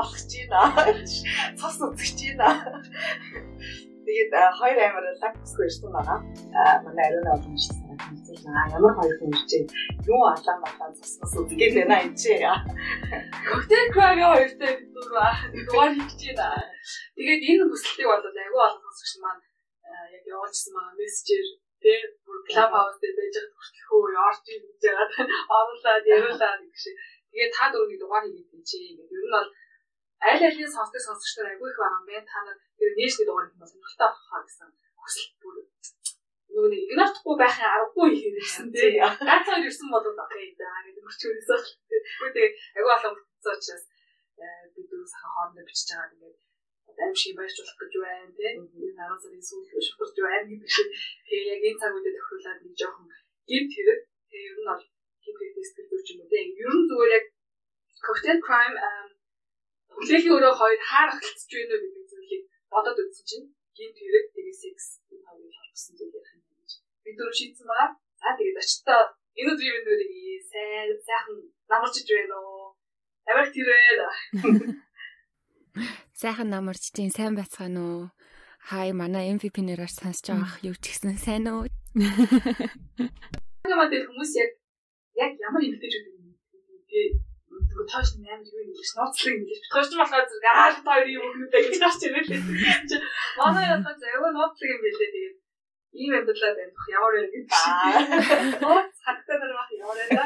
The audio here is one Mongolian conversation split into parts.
Өнөөдөр бүр алаа болох гэж байна. Цус үзэж байна. Тэгээд хоёр амар лаксгүй ирсэн байгаа. Манай ариуна боломжтой санагдсан. Ямар хоёр хүн ирчээ. Юу алаа малаа цус цус үзгээд байна энэ чи. Коктейл крага хоёртой дугаар хийж байна. Тэгээд энэ хүсэлтийг бол айгүй олон сонсогч маань яг явуулсан маа мессежээр тэр бүр клуб хаус дээр байж байгаа хүртэл орж ийн гэж яагаад оруулаад яриулаад гэх шиг. Тэгээд та дөрөвний дугаар хийгээд чи ер нь бол аль алийн сонсдог сонсогчдод айгүй их байгаа юм байна. Та нар тэр нээшний дугаар хийх бол сонирхолтой авах гэсэн хүсэл бүр нөгөө нэг игнорхгүй байхын аргагүй хийсэн тий. Ганц хоёр ирсэн бол окей даа гэдэг мөрчөөс. Тэгвэл тэгээд айгүй олон бүтцэн учраас бид дөрөв сахан хоорондоо бичиж байгаа тэгээд аим шиг байршуулах гэж байна тий. Энэ 10 сарын сүүлд шүтэрч байна гэдэг шиг. Тэгээ яг энэ цаг үедээ тохируулаад нэг жоохон гимт хэрэг. Тэгээ ер нь бол гимт хэрэг сэтгэл зүйч юм уу тий. Ер нь зүгээр яг cocktail crime хүлээхийн өрөө хоёр хаар ахалцж байна уу гэдэг зүйлийг бодоод үзсэн чинь гимт хэрэг тэгээ секс энэ хоёрыг холбосон зүйл ярих юм гэж бид дөрөв шийдсэн байгаа. За тэгээд очтоо энэ өдрийн мэндүүдийг сайн сайхан намарч иж байна уу? Америк тэрвээ. Сайхан намарч чинь сайн байцгаана уу? Хай манай MVP нэрээр сонсож байгаа юу ч гэсэн сайн уу? Намайг хүмүүс яг яг ямар эмгтээчүүд юм бэ? Тэгвэл тоош 8 юу юм биш нууцлаг юм биш. Тоош болохоор зэрэг аа хоёр юм өгнөдэй гэж гарч ирээ л. Манай ясаа заяа нууцлаг юм билээ тэгээд ийм амьдралаа барих ямар вэ гэж. Нууц хаттай бах ямар вэ?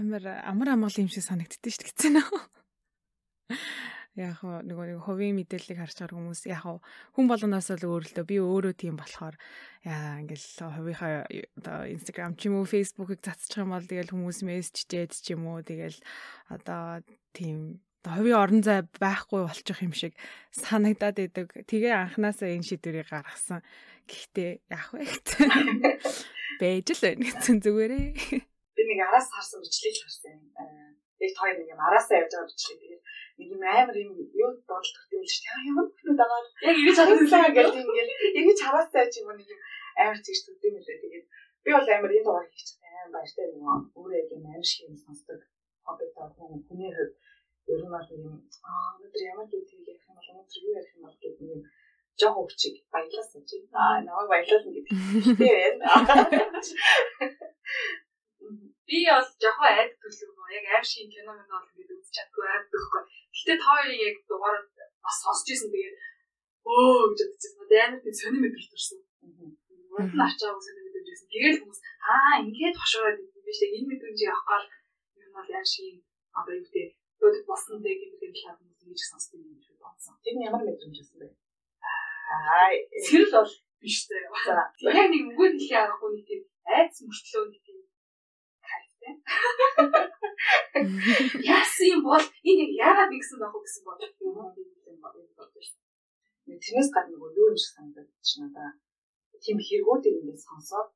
Амар амар амгалан юм шиг санагддээ шүү дээ гэсэн нөө яг нөгөө нэг хувийн мэдээллийг харж байгаа хүмүүс яг хүн болгоноос л өөрлөлтөө би өөрөө тийм болохоор яа ингээл хувийнхаа одоо Instagram ч юм уу Facebook-ыг цацчих юм бол тэгэл хүмүүс мессежчээд ч юм уу тэгэл одоо тийм хувийн орон зай байхгүй болчих юм шиг санагдаад идэг. Тэгээ анханасаа энэ шийдвэрийг гаргасан. Гэхдээ яах вэ? Бэж л байна гэсэн зүгээрээ. Би нэг араас харсан бичлэг харсан. Яг хоёр нэг юм араасаа явж байгаа бичлэг. Тэгээд нэг юм амар юм юу бодол юм шиг ямар хүмүүс байгаа яг ингэж харсан гэж ингээл ингэж хараастай ч юм уу нэг юм амар зэгч төрдөг юм лээ тэгээд би бол амар энэ дугаар хийчих амар баяртай нөгөө өөрөө яг юм амар шиг юм сонсдог хоббитой хүн хүний хувьд ер нь бол юм аа өнөөдөр ямар юм тийг ярих юм бол өнөөдөр юу ярих юм бол гэдэг юм жоох өвчиг баялаасан чи. Аа намайг баялаасан гэдэг. Тийм би бол жоохон айд төлөв яг аим шиг кино мөн бол ингээд үзэж чадгүй айд гэхгүй Гэтэ та хоёрын яг дугаар бас сонсч ирсэн тэгээд өө гэж бодчихсон. Амар тийм сонир мэдрэл төрсөн. Урд нь ачаагүй сонир мэдрэл төрсөн. Тэгээд хүмүүс аа ингээд хошоороод идэв биш яг энэ мэдрэмжийг авахаар ер нь бол яа шиг одоо юу гэдэг өдөр босон дэ гэмээр талаар хүмүүс ингэж сонсдог юм гэж бодсон. Тэр нь ямар мэдрэмж байсан бэ? Аа сэрэл бол биш дээ. Яг нэг мөнгөд хэлхий аргагүй нэг тийм айц мөртлөө нэг тийм кайфтай. Яасан юм бол энэ яг яагаад ингэсэн байх вэ гэсэн бодох юм уу юм бодож шээ. Тэрнээс гадна нөгөө юу юм шиг санагдаж байна надаа. Тийм хэрэгүүдийг ингээд сонсоод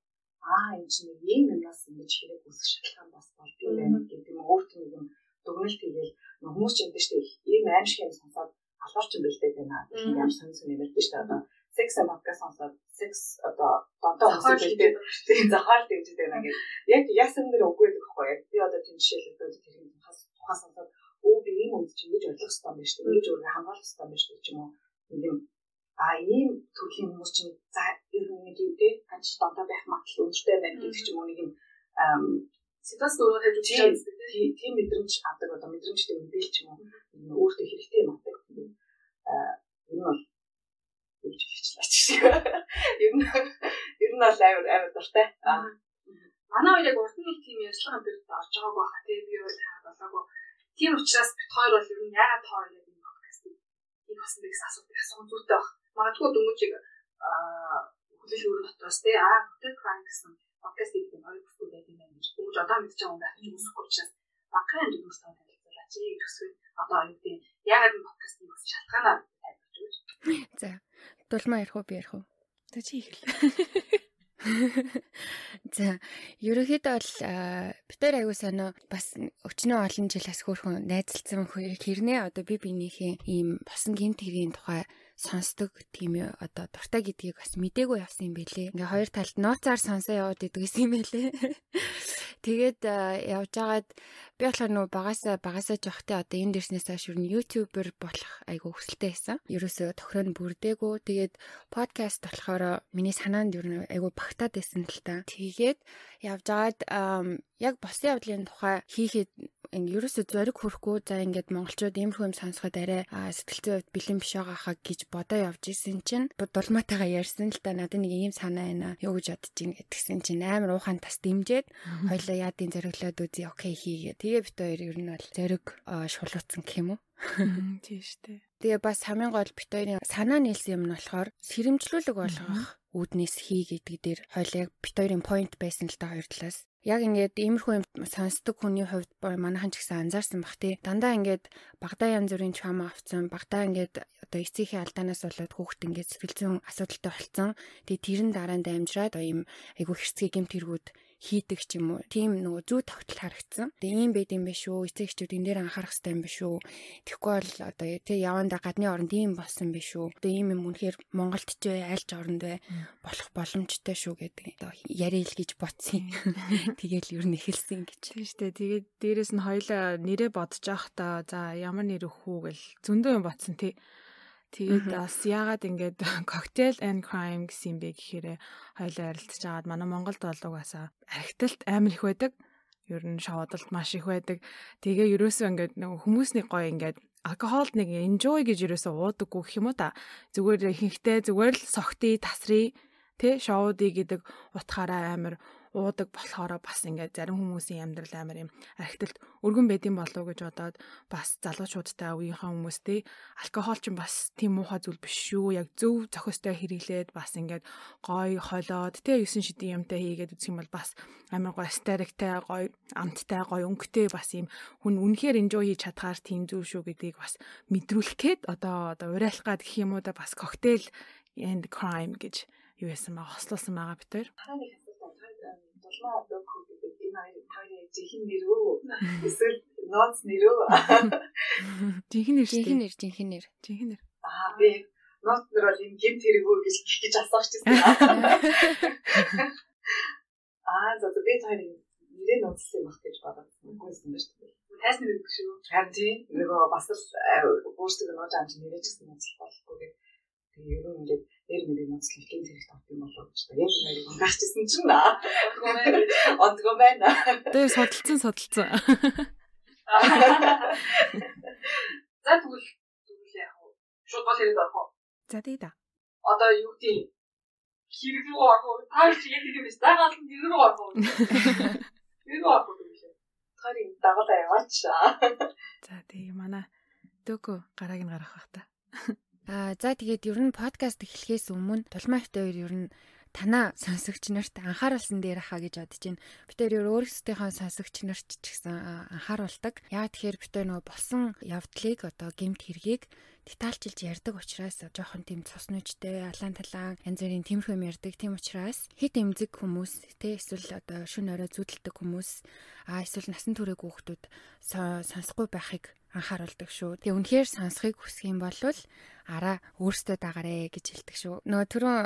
аа энэ чинь ийм юмнаас ингэж хэрэг үүсэх шалтгаан бас болдгоо байна гэдэг юм өөрт нь юм дүгнэлт хийгээл хүмүүс ч юм шүү дээ. Ийм аим шиг юм сонсоод алуурч юм бэлдээд байна. Ямар сонир сонир юм бэлдэж шүү дээ. Секс подкаст сонсоод секс одоо донтоо хэлдэг тийм захаал дэмжиж байна гэдэг. Яг яасан нэр үгүй гэдэг байхгүй яг би одоо тийм жишээлбэл тэр юм тухаас тухаас сонсоод өө би ийм үед чинь гэж ойлгох хэрэгтэй юм байна шүү дээ. Ингэж өөрөө хамгаалах хэрэгтэй юм байна шүү дээ ч юм уу. Ийм а ийм төрлийн хүмүүс чинь за ер нь нэг юм те ганц донтоо байх магадлал өндөртэй байна гэдэг ч юм уу нэг юм ситуац дөрөв хийж үзэж байгаа тийм мэдрэмж авдаг одоо мэдрэмжтэй мэдээлч юм уу өөртөө хэрэгтэй юм авдаг. Аа энэ бол гэж чи. Ер нь ер нь бол амар амар дуртай. Аа. Манай хоёр яг урд нь нэг тийм ярьслага хамт орж байгааг байхаа тий би бол таа болоогүй. Тийм учраас бид хоёр бол ер нь яагаад тоо яг энэ подкастыг хийх болсон бэ гэсэн асуултыг асуух зүйтэй баг. Магадгүй дөнгөжийг аа хүлээх өрөө дотроос тий аа hotel crime гэсэн подкаст хийх юм хоёр бүсгүй байдаг юм байна гэж дөнгөж одоо мэдчихэж байгаа юм байх юм үсэхгүй учраас багахан хэмжээнд өөртөө танилцуулаач гэж хүсвэл одоо юу гэдэг яагаад энэ подкаст хийх шалтгаанаа тайлбарч өгч. За Дулмаа ярих уу би ярих уу? Тэ чи ихэл. За ерөнхийдөө бол бид нар аягүй сонио бас өчнөө олон жилээс хөөрхөн найзалцсан хэрнээ одоо би бинийхээ ийм босон гинт хэргийн тухай сонсдог тийм одоо дуртай гэдгийг бас мдээгүй явсан юм бэлээ. Ингээ хоёр талд нууцаар сонсоо яваад идэгсэн юм бэлээ. Тэгээд явж байгаад би болохоор нөө багасаа багасаа жоохтой одоо энэ дэрснээс хойш юу ютубер болох айгу хүсэлтэй байсан. Ерөөсөө тохироо нь бүрдээгүй. Тэгээд подкаст болохоор миний санаанд юу айгу багтаад байсан л та. Тэгээд явж байгаад яг босын явдлын тухай хийхэд ингээ ерөөсөө зориг хүрхгүй за ингээд монголчууд иймэрхүү юм сонсоход арай сэтгэлзэн хувьд бэлэн биш байгаа хаа гэж бодоо явж исэн чинь дулмаатайгаа ярьсан л та надад нэг ийм санаа байна юу гэж бодож ин гэтгсэн чинь амар ухаан тас дэмжиэд хоёлоо яадын зориглоод үзье окей хийгээ тэгээ бит хоёр ер нь бол зориг шулууцсан гэх юм уу Тийм шүү дээ. Тэгээ бас хамгийн гол бит хоёрын санаа нийлсэн юм нь болохоор сэрэмжлүүлэг болгох үүднээс хий гэдэг дээр хоёул яг бит хоёрын point байсан л та хоёр талаас яг ингээд иймэрхүү юм сонсдог хүний хувьд манайхан ч гэсэн анзаарсан бах тий. Дандаа ингээд багада янз бүрийн чама авцсан, багада ингээд одоо эцсийнхээ алдаанаас болоод хүүхд ингээд сэтгэл зүйн асуудалтай болцсон. Тэгээ тэрэн дараа нь дамжраад ийм айгүй хэрцгий гэмт хэрэгүүд хийдэг ч юм уу. Тийм нөгөө зүү тогтол харагдсан. Тэгээ ийм байд юм биш үү? Эцэгчүүд энэ дээр анхаарах хэрэгтэй юм биш үү? Тэгэхгүй бол одоо тий яванда гадны оронд ийм болсон биш үү? Тэгээ ийм юм үнэхээр Монголд ч бай, альж оронд бай болох боломжтой шүү гэдэг. Одоо яриа л гэж бодсон. Тэгээл ер нь эхэлсэн гэж. Тийм шүү дээ. Тэгээд дээрэс нь хоёлаа нэрээ бодож явахдаа за ямар нэр өгөх үү гэл зөндөө юм батсан тий. Тэгээд бас яагаад ингээд cocktail and crime гэсэн юм бэ гэхээр хоёлаа ярилцж агаад манай Монголд бол угаасаа архиталт амар их байдаг. Ер нь шавуудалт маш их байдаг. Тэгээ ерөөсөө ингээд нэг хүмүүсний гоё ингээд алкогол нэг enjoy гэж ерөөсөө уудаггүй гэх юм уу та. Зүгээр ихэнхдээ зүгээр л согтий тасрый тэ шоудий гэдэг утгаараа амар уудаг болохоор бас ингээд зарим хүмүүсийн амьдрал амар юм архиталт өргөн байдсан болов уу гэж бодоод бас залуучуудтай үеийнхээ хүмүүстэй алкогол ч бас тийм муухай зүйл биш шүү. Яг зөв зохистой хэрэглээд бас ингээд гой холоод тэ 9 шидийн юмтай хийгээд үзэх юм бол бас амар гой астериктэй гой амттай гой өнгөтэй бас юм хүн үнэхээр enjoy хийж чадхаар тийм зүйл шүү гэдгийг бас мэдрүүлэх гээд одоо одоо уриалах гад гэх юм уу да бас коктейл and crime гэж юу яасан байгаа хослуулсан байгаа бид тээр дулмаа локо гэдэг энэ хоёр хоёрын жинхэнэ нэр үү? Эсвэл ноц нэр үү? Жинхэнэ нэр шүү дээ. Жинхэнэ нэр, жинхэнэ нэр. Жинхэнэ нэр. Аа би ноц нэр бол энэ гэмт хэрэг үү гэж гэж асуух гэсэн. Аа за би хоёрын нэрээ ноцсон юм ах гэж бодоод үгүйсэн байна шүү дээ. Тайсны нэр шүү. Харин тийм нөгөө бас л өөрсдөө нууж амж нэрээжсэн ноцлох болохгүй гэх. Тэгээ ер нь ингээд нэр мэрийг ноцлох гэмт хэрэгт авт юм болоо гэж та яг нэрийг унгаарчсэн чинь наа. Онцгой байна. Тэгээ судалцсан судалцсан. За тэгвэл тэгвэл яг уу шууд гол хэрэгд орох уу? За тий да. Одоо юу гэдэг хэрэг рүү орох уу? Та чи яг тийм биш. Дагаал нь хэрэг рүү орох уу? Хэрэг рүү орох уу гэвэл. Тарийн дагуулаа яваач. За тий манай дөкө гарааг нь гарах бах та. Аа за тэгээд ер нь подкаст эхлэхээс өмнө Тулмаатай хоёр ер нь танаа сонсогч нарт анхааруулсан дээр хаа гэж бодож байна. Бид тэр өөрсдийнхөө сонсогч нарт ч гэсэн анхааруулдаг. Яа тэгэхээр бид нөгөө болсон явдлыг одоо гемт хэргийг детальчилж ярьдаг учраас жоохон тийм цуснуучтэй алаан талаан янз бүрийн юм ярьдаг. Тийм учраас хит эмзэг хүмүүс те эсвэл одоо шүн орой зүудэлдэг хүмүүс а эсвэл насан туршиг хүүхдүүд сонсохгүй байхыг анхааруулдаг шүү. Тэгээ үнэхээр сонсхийг хүсэх юм бол араа өөртөө дагарэ гэж хэлдэг шүү. Нөгөө түрүүн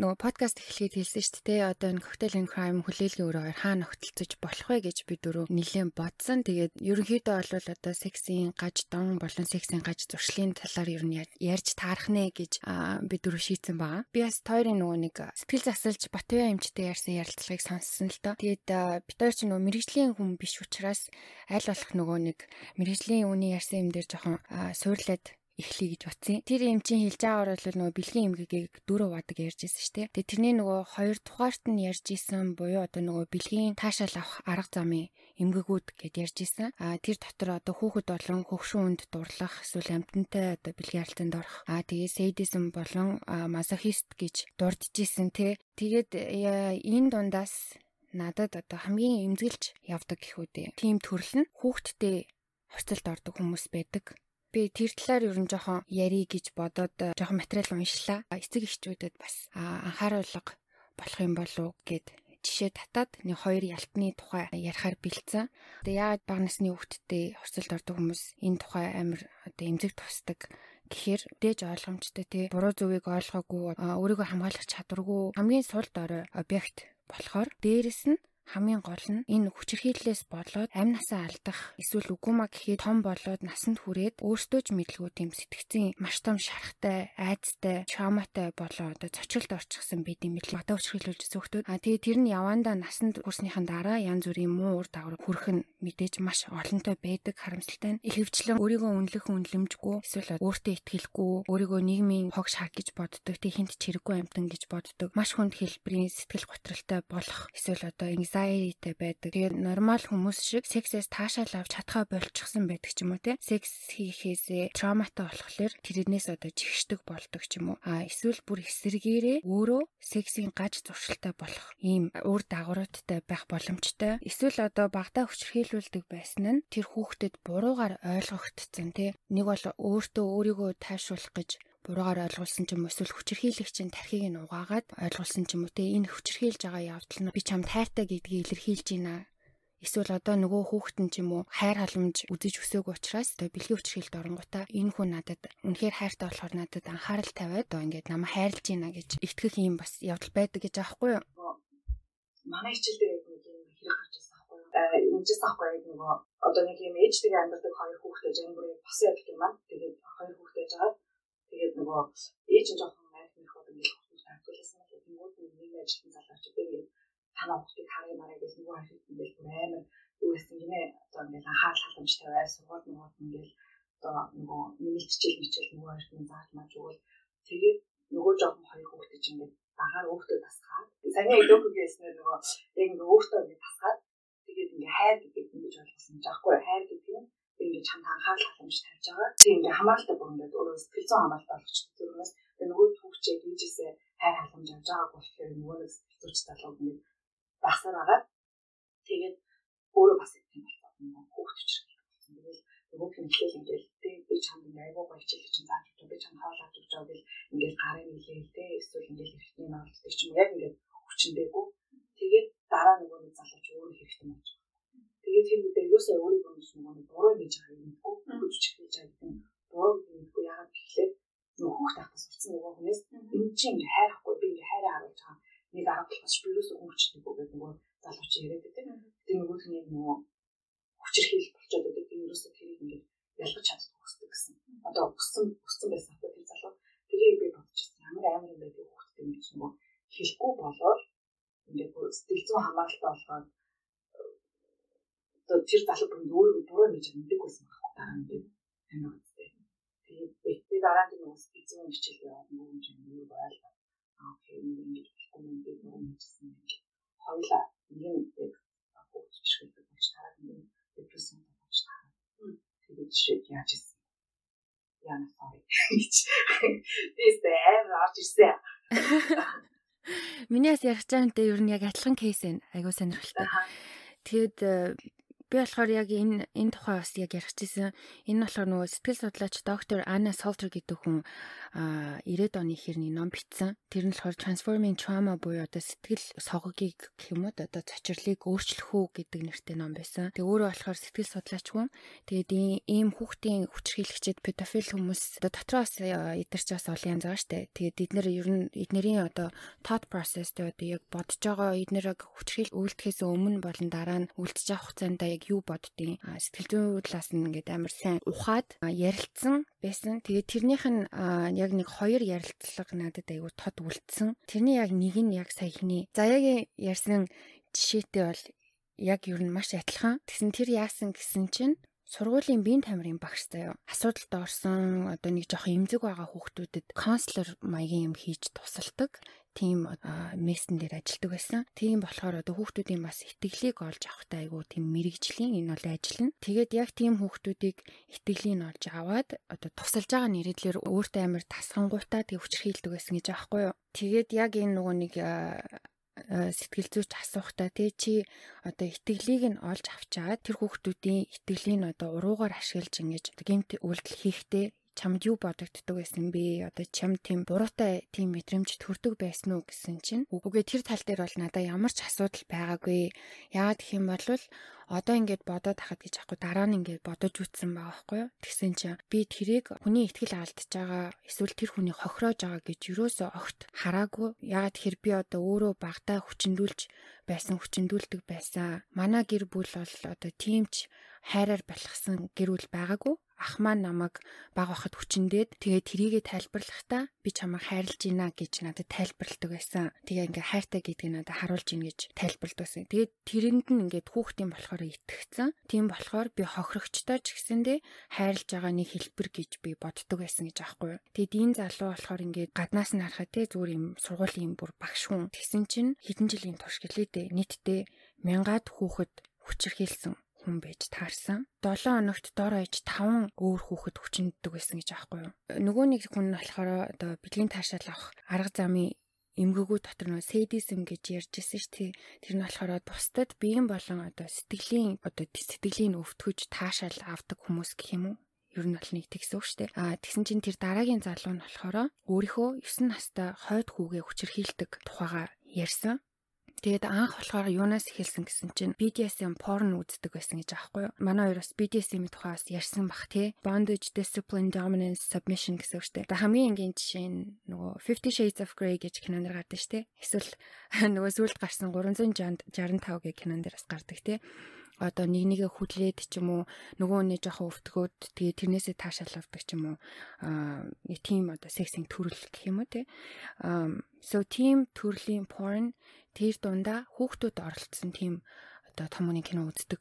нөгөө подкаст эхлэхэд хэлсэн шүү дээ. Одоо энэ cocktail and crime хүлээлгийн өрөө хоёр хаана нөхтөлцөж болох вэ гэж би дөрөв нэлээд бодсон. Тэгээд ерөнхийдөө бол одоо сексийн гаж дон болон сексийн гаж зуршлын талаар ер нь ярьж таарах нэ гэж би дөрөв шийдсэн байгаа. Би бас тойрын нөгөө нэг сэтгэл засалж Батбаяа эмчтэй ярьсан ярилцлагыг сонссон л доо. Тэгээд бид хоёр ч нөгөө мэрэгжлийн хүн биш учраас аль болох нөгөө нэг мэрэгжлийн үний ярьсан юм дээр жоохон суурлаад эхлэе гэж утсан. Тэр юм чинь хэлж байгаагаар бол нөгөө бэлгийн эмгэгийг дөрөв вадаг ярьж ирсэн шүү дээ. Тэгээ тэрний нөгөө хоёр тухаарт нь ярьж исэн буюу одоо нөгөө бэлгийн таашаал авах арга замын эмгэгүүд гэд ярьж исэн. А тэр дотор одоо хүүхэд болон хөгшин үнд дурлах эсвэл амтантай одоо бэлгийн харилцаанд орох. А тэгээ сэйдизм болон масохист гэж дурдж исэн те. Тэгээд энэ дундаас надад одоо хамгийн эмзэглэж явдаг гэх үү. Тим төрөл нь хүүхдтэй хорцолд ордог хүмүүс байдаг би тэр талаар ер нь жоохон ярий гэж бодоод э, жоохон материал уншлаа. Эцэг эхчүүдэд бас анхааруулга болох юм болов гэд жишээ татаад нэг хоёр ялтны тухай ярихаар бэлдсэн. Тэгээ яагаад бага насны хүүхдтэй хувцалд ордог хүмүүс энэ тухай амар одоо эмзэг тусдаг гэхээр дээж ойлгомжтой тий буруу зүгийг ойлгоогүй өөрийгөө хамгаалах чадваргүй хамгийн сул дорой объект болохоор дээрэс нь хамгийн гол нь энэ хүчирхийллээс болоод амь насаа алдах эсвэл үгүй маа гэхэд том болоод насанд хүрээд өөртөө ч мэдлгүй тийм сэтгцийн маш том шарахтай, айцтай, травматай болоо одоо цочролд орчихсан байд юм бэл одоо хүчирхийлүүлж зөвхтүүд. А тэгээ тэр нь явандаа насанд хүрснийхэн дараа янз бүрийн муу ур дагавар хүрэх нь мэдээж маш олонтой байдаг харамсалтай нь. Ихэвчлэн өөрийгөө үнэлэх үнэлэмжгүй эсвэл өөртөө итгэлгүй, өөрийгөө нийгмийн хог шаг гэж боддог, тэг хинт чирэггүй амтан гэж боддог. Маш хүнд хэлбэрийн сэтгэл готролтой болох эсвэл одоо anxiety байдаг. Тэгээд нормал хүмүүс шиг сексээс таашаал авч чадхаа болчихсон байдаг ч юм уу те. Секс хийхээсээ травматай болохоор тэрнээс одоо жигшдэг болдог ч юм уу. А эсвэл бүр эсэргээрээ өөрөө сексийн гаж зуршилтай болох ийм үр дагавруудтай байх боломжтой. Эсвэл одоо багтаа хүчрхийлүүлдэг байсан нь тэр хүүхдэд буруугаар ойлгогдсон те. Нэг бол өөртөө өөрийгөө тайшруулах гэж буруугаар ойлгуулсан ч юм уу эсвэл хүчирхийлэгчийн тархийг нь угаагаад ойлгуулсан ч юм уу те энэ хүчирхийлж байгаа явдал нь би чам тайртай гэдгийг илэрхийлж байна эсвэл одоо нөгөө хүүхэд нь ч юм уу хайр халамж үзэж өсөөгүй учраас одоо бэлгийн хүчрхийлэлд оронгуудаа энэ хүн надад үнэхээр хайртай болохоор надад анхаарал тавиад одоо ингээд намайг хайрлж байна гэж итгэх юм бас явдал байдаг гэж аахгүй юу? Манай хичээл дээр нэг юм хэрэг гарч ирсэн аахгүй юу? Эмчээс аахгүй нөгөө одоо нэг юм ээжтэйгээ амьдардаг хоёр хүүхдээ жамбрыг бас яддаг юм аа. Тэгээд хоёр хүүхдээ жагаад Тэгээд нөгөө ээж нь жоохон найз нөх одоо ингээд хүмүүс тайлбарласан бол тэнгууд нэг ажилтан залгаач тэгээд танаа хүүхдийг харъя мараа гэж нөгөө хашид ингээд амар юу гэсэн гинэ. Одоо ингээд анхаарал халамжтай бай сургууль нөгөө ингээд одоо нөгөө нэмэлтчил мичэл нөгөө хоёрт нь зааж маж өгвөл тэгээд нөгөө жоохон хоёр хүүхдээ чинь ингээд багаар өөртөө тасгаад саяны өдөөгөөснээр нөгөө яг ингээд өөртөө ингээд тасгаад тэгээд ингээд хайр гэдэг ингэж ойлгосон. Жаахгүй хайр гэдэг нь ингээд чамд анхаарал халамж тавьж байгаа. Тийм ингээд хамааралтай бүр ингээд өөрөө сэтгэл зүйн хамааралтай болгочихсон. Тэрнээс нөгөө түүхчээ дийжээсээ хайр халамж авч байгааг болохоор нөгөө нэг сэтгэл зүйч залуу ингээд багсаар байгаа. Тэгээд өөрөө бас тийм болсон. Хүүхд хүчрэх болсон. Тэгээд нөгөө хэмжээл ингээд тийм би чамд айгуу гоё хичээл чинь зааж өгч би чамд хаалт авч өгч байгаа гэл ингээд гарын нилээл те эсвэл ингээд хэрэгтэй юм авалт ч юм яг ингээд хүчнээгүү. Тэгээд дараа нөгөө нэг залууч өөрөө хэрэгтэй болж Тэгээд тэр үедээ юусаа өөрийгөө нэг нэг буруу гэж байгаа юм уу? Хүч чиглэж байгаа юм. Буруу гэдэггүй яагаад гэхлээр нөгөө хүүхд тахтас сурсан нөгөө хүнээс энэ чинь ингээ хайрахгүй би ингээ хайраа харуулж байгаа. Нэг арга болохоос юусаа хөвчтэй гэдэг нөгөө залууч яриад байдаг. Тэр нөгөө хүний нөгөө хүчрхийл болчиход байдаг. Тэр юусаа тэрийг ингээ ялгаж чаддаг хүсдэг гэсэн. Одоо өссөн өссөн байсан хата тэр залуу тэрийг би бодчихсон. Ямар амар юм байдаг хүүхдэд ингэж нөгөө хэлэхгүй болоод ингээд бүр сэтгэл зүйн хамааралтай болгоод одоо тэр залуу бүнд өөрөө буруу гэж мэддэг байсан байна. Дараа нь би амин үстэй. Тэгээд би дараа нь нөгөө специфик хичээл яваад нөгөө юм чинь юу байлаа. Аа окей ингэж болохгүй юм би нөгөө мэдсэн юм. Хоёлаа нэг хөөж шилдэг гэж тараад нэг депрессэн болж тараад. Тэгээд жишээ яаж ийсэн. Яна sorry. Тэс дээр орж ирсэн. Минийс ярих чамтай ер нь яг адилхан кейс байна. Айгуу сонирхолтой. Тэгээд Би болохоор яг энэ энэ тухай бас яг ярих гэсэн. Энэ болохоор нөгөө сэтгэл судлаач доктор Анна Солтер гэдэг хүн а 90-ад оны хэрний ном бичсэн. Тэр нь болохоор Transforming Trauma буюу одоо сэтгэл соггийг гэх юм уу одоо зочирлыг өөрчлөх үү гэдэг нэртэй ном байсан. Тэгээ өөрөө болохоор сэтгэл судлаач хүн. Тэгээд ийм хүүхдийн хүчрхийлэгчэд педофил хүмүүс одоо дотроос эдгэрч бас олон янз байгаа штэ. Тэгээд эднэр ер нь эднэрийн одоо thought process тэ одоо яг бодож байгаа эднэрийг хүчрхийл үйлдэхээс өмнө болон дараа нь үйлдэж авах хугацаанд яг юу боддیں۔ Сэтгэл зүйн талаас нь ингээд амар сайн ухаад ярилцсан байсан. Тэгээд тэрнийх нь яг нэг хоёр ярилцлага надад айгүй тод үлдсэн. Тэрний яг нэг нь яг саяхны заяагийн ярьсан жишээтэй бол яг ер нь маш адилхан. Тэгсэн тэр яасан гэсэн чинь сургуулийн биеийн тамирын багш заяа асуудалд орсон одоо нэг жоох эмзэг байгаа хүүхдүүдэд конслер маягийн юм хийж тусалдаг тийм мессен дээр ажилладаг байсан. Тийм болохоор одоо хүүхдүүдийн бас итгэлийг олж авахтай айгүй тийм мэрэгжлийн энэ бол ажил нь. Тэгээд яг тийм хүүхдүүдийг итгэлийг олж аваад одоо тусалж байгаа нэрэдлэр өөртөө амар тасгангуйтаа тэг хүчрхийлдэг байсан гэж аахгүй юу. Тэгээд яг энэ нөгөө нэг сэтгэл зүйч асуухтаа тий чи одоо итгэлийг нь олж авчаад тэр хүүхдүүдийн итгэлийг нь одоо уруугаар ашиглаж ингэж гэмт үйлдэл хийхдээ чамд юу бодогддог байсан бэ? Одоо чам тийм буруутай тийм мэдрэмж төрдөг байсан уу гэсэн чинь үгүй тэр тал дээр бол надад ямар ч асуудал байгаагүй. Яагаад гэх юм бол одоо ингээд бодоод хахад гэж аахгүй дараа нь ингээд бодож үтсэн байгаа байхгүй юу? Тэгсэн чинь би тэрийг хүний ихтгэл алдж байгаа эсвэл тэр хүний хохироож байгаа гэж юусоо огт хараагүй. Ягаад тэр би одоо өөрөө багтаа хүчндүүлж байсан хүчндүүлдэг байсан. Манай гэр бүл бол одоо тиймч хайраар балхсан гэр бүл байгаагүй ах маань намайг баг байхад хүчндээд тэгээ трийгээ тайлбарлахдаа би чамайг хайрлаж байна гэж надад тайлбарладаг байсан. Тэгээ ингээ хайртай гэдгийг надад харуулж ийн гэж тайлбарладаг байсан. Тэгээд тэрэнд нь ингээд хүүхдийн болохоор итгэцэн. Тийм болохоор би хохирогчтой ч гэсэндээ хайрлаж байгаа нэг хэлбэр гэж би боддог байсан гэж аахгүй юу. Тэгээд энэ залуу болохоор ингээд гаднаас нь харахад те зүгээр юм сургуулийн бүр багш хүн. Тэгсэн чинь хэдэн жилийн турш гэлээ дээ. Нийтдээ мянгаад хүүхэд хүчирхийлсэн хүн байж таарсан. 7 хоногт дор хаяж 5 өөр хүүхэд хүчнэддэг байсан гэж аахгүй юу. Нөгөө нэг хүн нь болохоор одоо бэлгийн таашаал авах арга замын эмгэгүү дотор нөө сэдизм гэж ярьж ирсэн шүү дээ. Тэр нь болохоор бусдад биеийн болон одоо сэтгэлийн одоо сэтгэлийн өвтгөж таашаал авдаг хүмүүс гэх юм уу? ер нь бол нэг тэгсэн үг штэ. А тэгсэн чинь тэр дараагийн залуу нь болохоор өөрийнхөө 9 настай хойд хүүгээ хүчирхийлдэг тухайга ярьсан. Тэгээд анх болохоор юунаас эхэлсэн гэсэн чинь BDSM порн үздэг байсан гэж аахгүй юу. Манай хоёр бас BDSM-ийн тухаас ярьсан бах тий. Bondage, discipline, dominance, submission гэсэн үг шүү дээ. Хамгийн энгийн жишээ нь нөгөө Fifty Shades of Grey гэж кинон дэр гардаг шүү дээ. Эсвэл нөгөө сүлд гарсан 365 гэх кинон дээрс гардаг тий одоо нэг нэгэ хүлээд ч юм уу нөгөө нэг жоохон өвтгөөд тэгээ тэрнээсээ таашаал авдаг ч юм уу аа тийм одоо сексинг төрөл гэх юм уу те so team төрлийн porn тэр дундаа хүүхдүүд оролцсон тийм одоо том хүний кино үздэг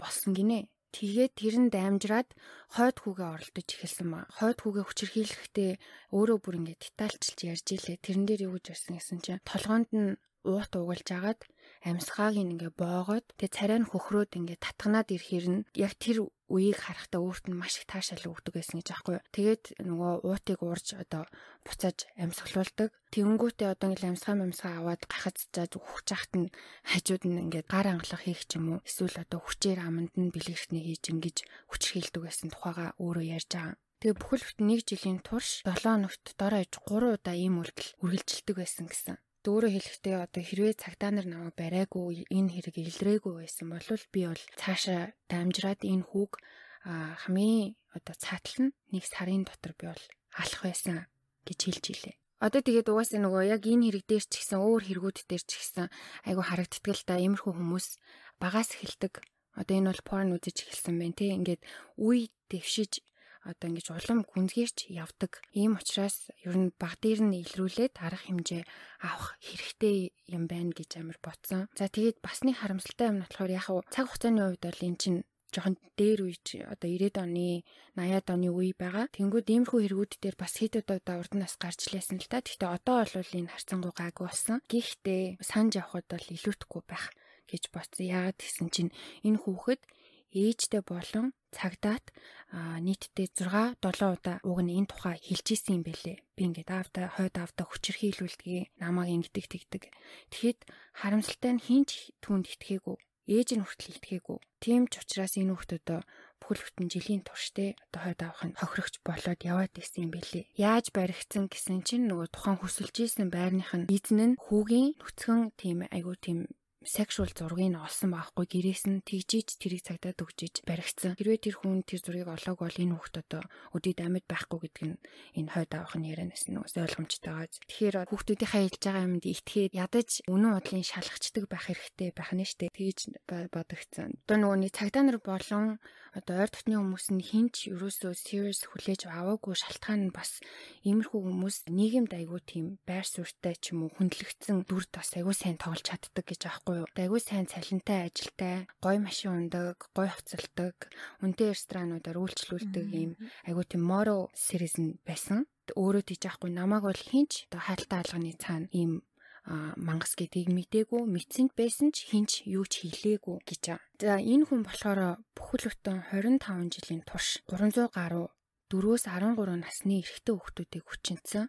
болсон гинэ Тэгээд тэр нь даймжраад хойд хүүгээ оролдож эхэлсэн ба. Хойд хүүгээ хүчирхийлэхдээ өөрөө бүр ингээд детальчилж ярьж илээ. Тэрэн дээр юу гэж ярьсан гэсэн чинь толгоонд нь уут угалж агаад амьсгааг ингээ боогоод тэгээ царай нь хөхрөөд ингээ татганаад ирэхээр нь яг тэр үеийг харахтаа өөрт нь маш их таашаал өгдөг байсан гэж аахгүй. Тэгээд нөгөө уутыг уурж одоо буцааж амьсгалуулдаг. Тэнгүүтээ одоо ингээл амьсгаа амьсгаа аваад гахаж зааж ухаж хахт нь хажууд нь ингээд гар ангалах хийх ч юм уу. Эсвэл одоо хүчээр аманд нь бэлгэрхний хийж ингэж хүчрхийлдэг байсан тухайга өөрөө ярьж байгаа. Тэгээ бүхэл бүтэн нэг жилийн турш 7 хоногт дор хаяж 3 удаа ийм үйлдэл үргэлжилдэг байсан гэсэн өөрөөр хэлэхдээ одоо хэрвээ цагтаа нар намайг бариагүй энэ хэрэг илрээгүй байсан бол би бол цаашаа дамжраад энэ хүүг хамгийн одоо цаатал нь нэг сарын дотор би бол алах байсан гэж хэлж илээ. Одоо тэгээд угаасаа нөгөө яг энэ хэрэг дээр ч гэсэн өөр хэрэгүүд дээр ч гэсэн айгу харагддаг л да иймэрхүү хүмүүс багаас эхэлдэг. Одоо энэ бол порн үзэж эхэлсэн байна тий. Ингээд үе дэвшиж одоо ингэж улам гүнзгийрч явдаг. Ийм учраас ер нь баг дээр нь илрүүлээд арга хэмжээ авах хэрэгтэй юм байна гэж амар ботсон. За тэгээд бас нэг харамсалтай юм нь болохоор яг цаг хугацааны хувьд бол эн чинь жоохон дээр үе одоо 90-ад оны 80-ад оны үе байгаа. Тэнгүүд иймэрхүү хэрэгүүд дээр бас хэд удаа урд нас гарч лээсэн л та. Гэхдээ одоо бол энэ харцангуй гайгүй болсон. Гэхдээ санаж явхад бол илүүтэхгүй байх гэж бодсон. Яагаад гэсэн чинь энэ хүүхэд ээжтэй болон цагдаат нийтдээ 6 7 удаа уг нь энэ тухай хэлж исэн юм бэлээ. Би ингээд аавда хойд аавда хүчирхийлүүлдэг намайг ингэдэг тэгдэг. Тэгэхэд харамсалтай нь хинч түнд итгээгүй. Ээж нь хүртэл итгээгүй. Тийм ч учраас энэ хүүхдүүдөө бүхэл бүтэн жилийн туршдээ одоо хойд авах нь хохирогч болоод яваад исэн юм бэлээ. Яаж баригдсан гэсэн чинь нөгөө тухайн хүсэлж исэн байрных нь эзэн нь хүүгийн нүцгэн тийм айгуу тийм sexual зургийг нь олсон байхгүй гэрээс нь тэгжиж тэрийг цагдаад өгчиж баригдсан. Хэрвээ тэр хүн тэр зургийг олоог бол энэ хүүхд одоо өдөрт амьд байхгүй гэдэг нь энэ хойд авах нь ярианаас нь ойлгомжтой байгаа. Тэгэхээр хүүхдүүдийнхээ хэлж байгаа юмд итгээд ядаж үнэн бодлын шалгачдаг байх хэрэгтэй байх нь штэ. Тэгж бодогцсон. Одоо нөгөө нэг цагдаа нар болон одоо ойр дотны хүмүүс нь хинч ерөөсөө serious хүлээж аваагүй шалтгаан нь бас иймэрхүү хүмүүс нийгэмд айгүй тийм байр суурьтай ч юм уу хүндлэгдсэн дүрд бас айгүй сайн тоглож чаддаг гэж аахгүй юу. Айгүй сайн цалинтай ажилтай, гоё машин ундаг, гоё хоцолдог, үнэтэй ресторануудаар үйлчлүүлдэг ийм айгүй тийм моро series нь байсан өөрөө тийж аахгүй. Намайг бол хинч одоо хайлтаа алганы цаана ийм мангас гэдгийг мдээгүй мэдсэнд байсан ч хинч юу ч хийлээгүй гэж байгаа. За энэ хүн болохоор бүхэл бүтэн 25 жилийн турш 300 гаруй 4-өөс 13 насны эрэгтэй хүүхдүүдийг хүчинсэн.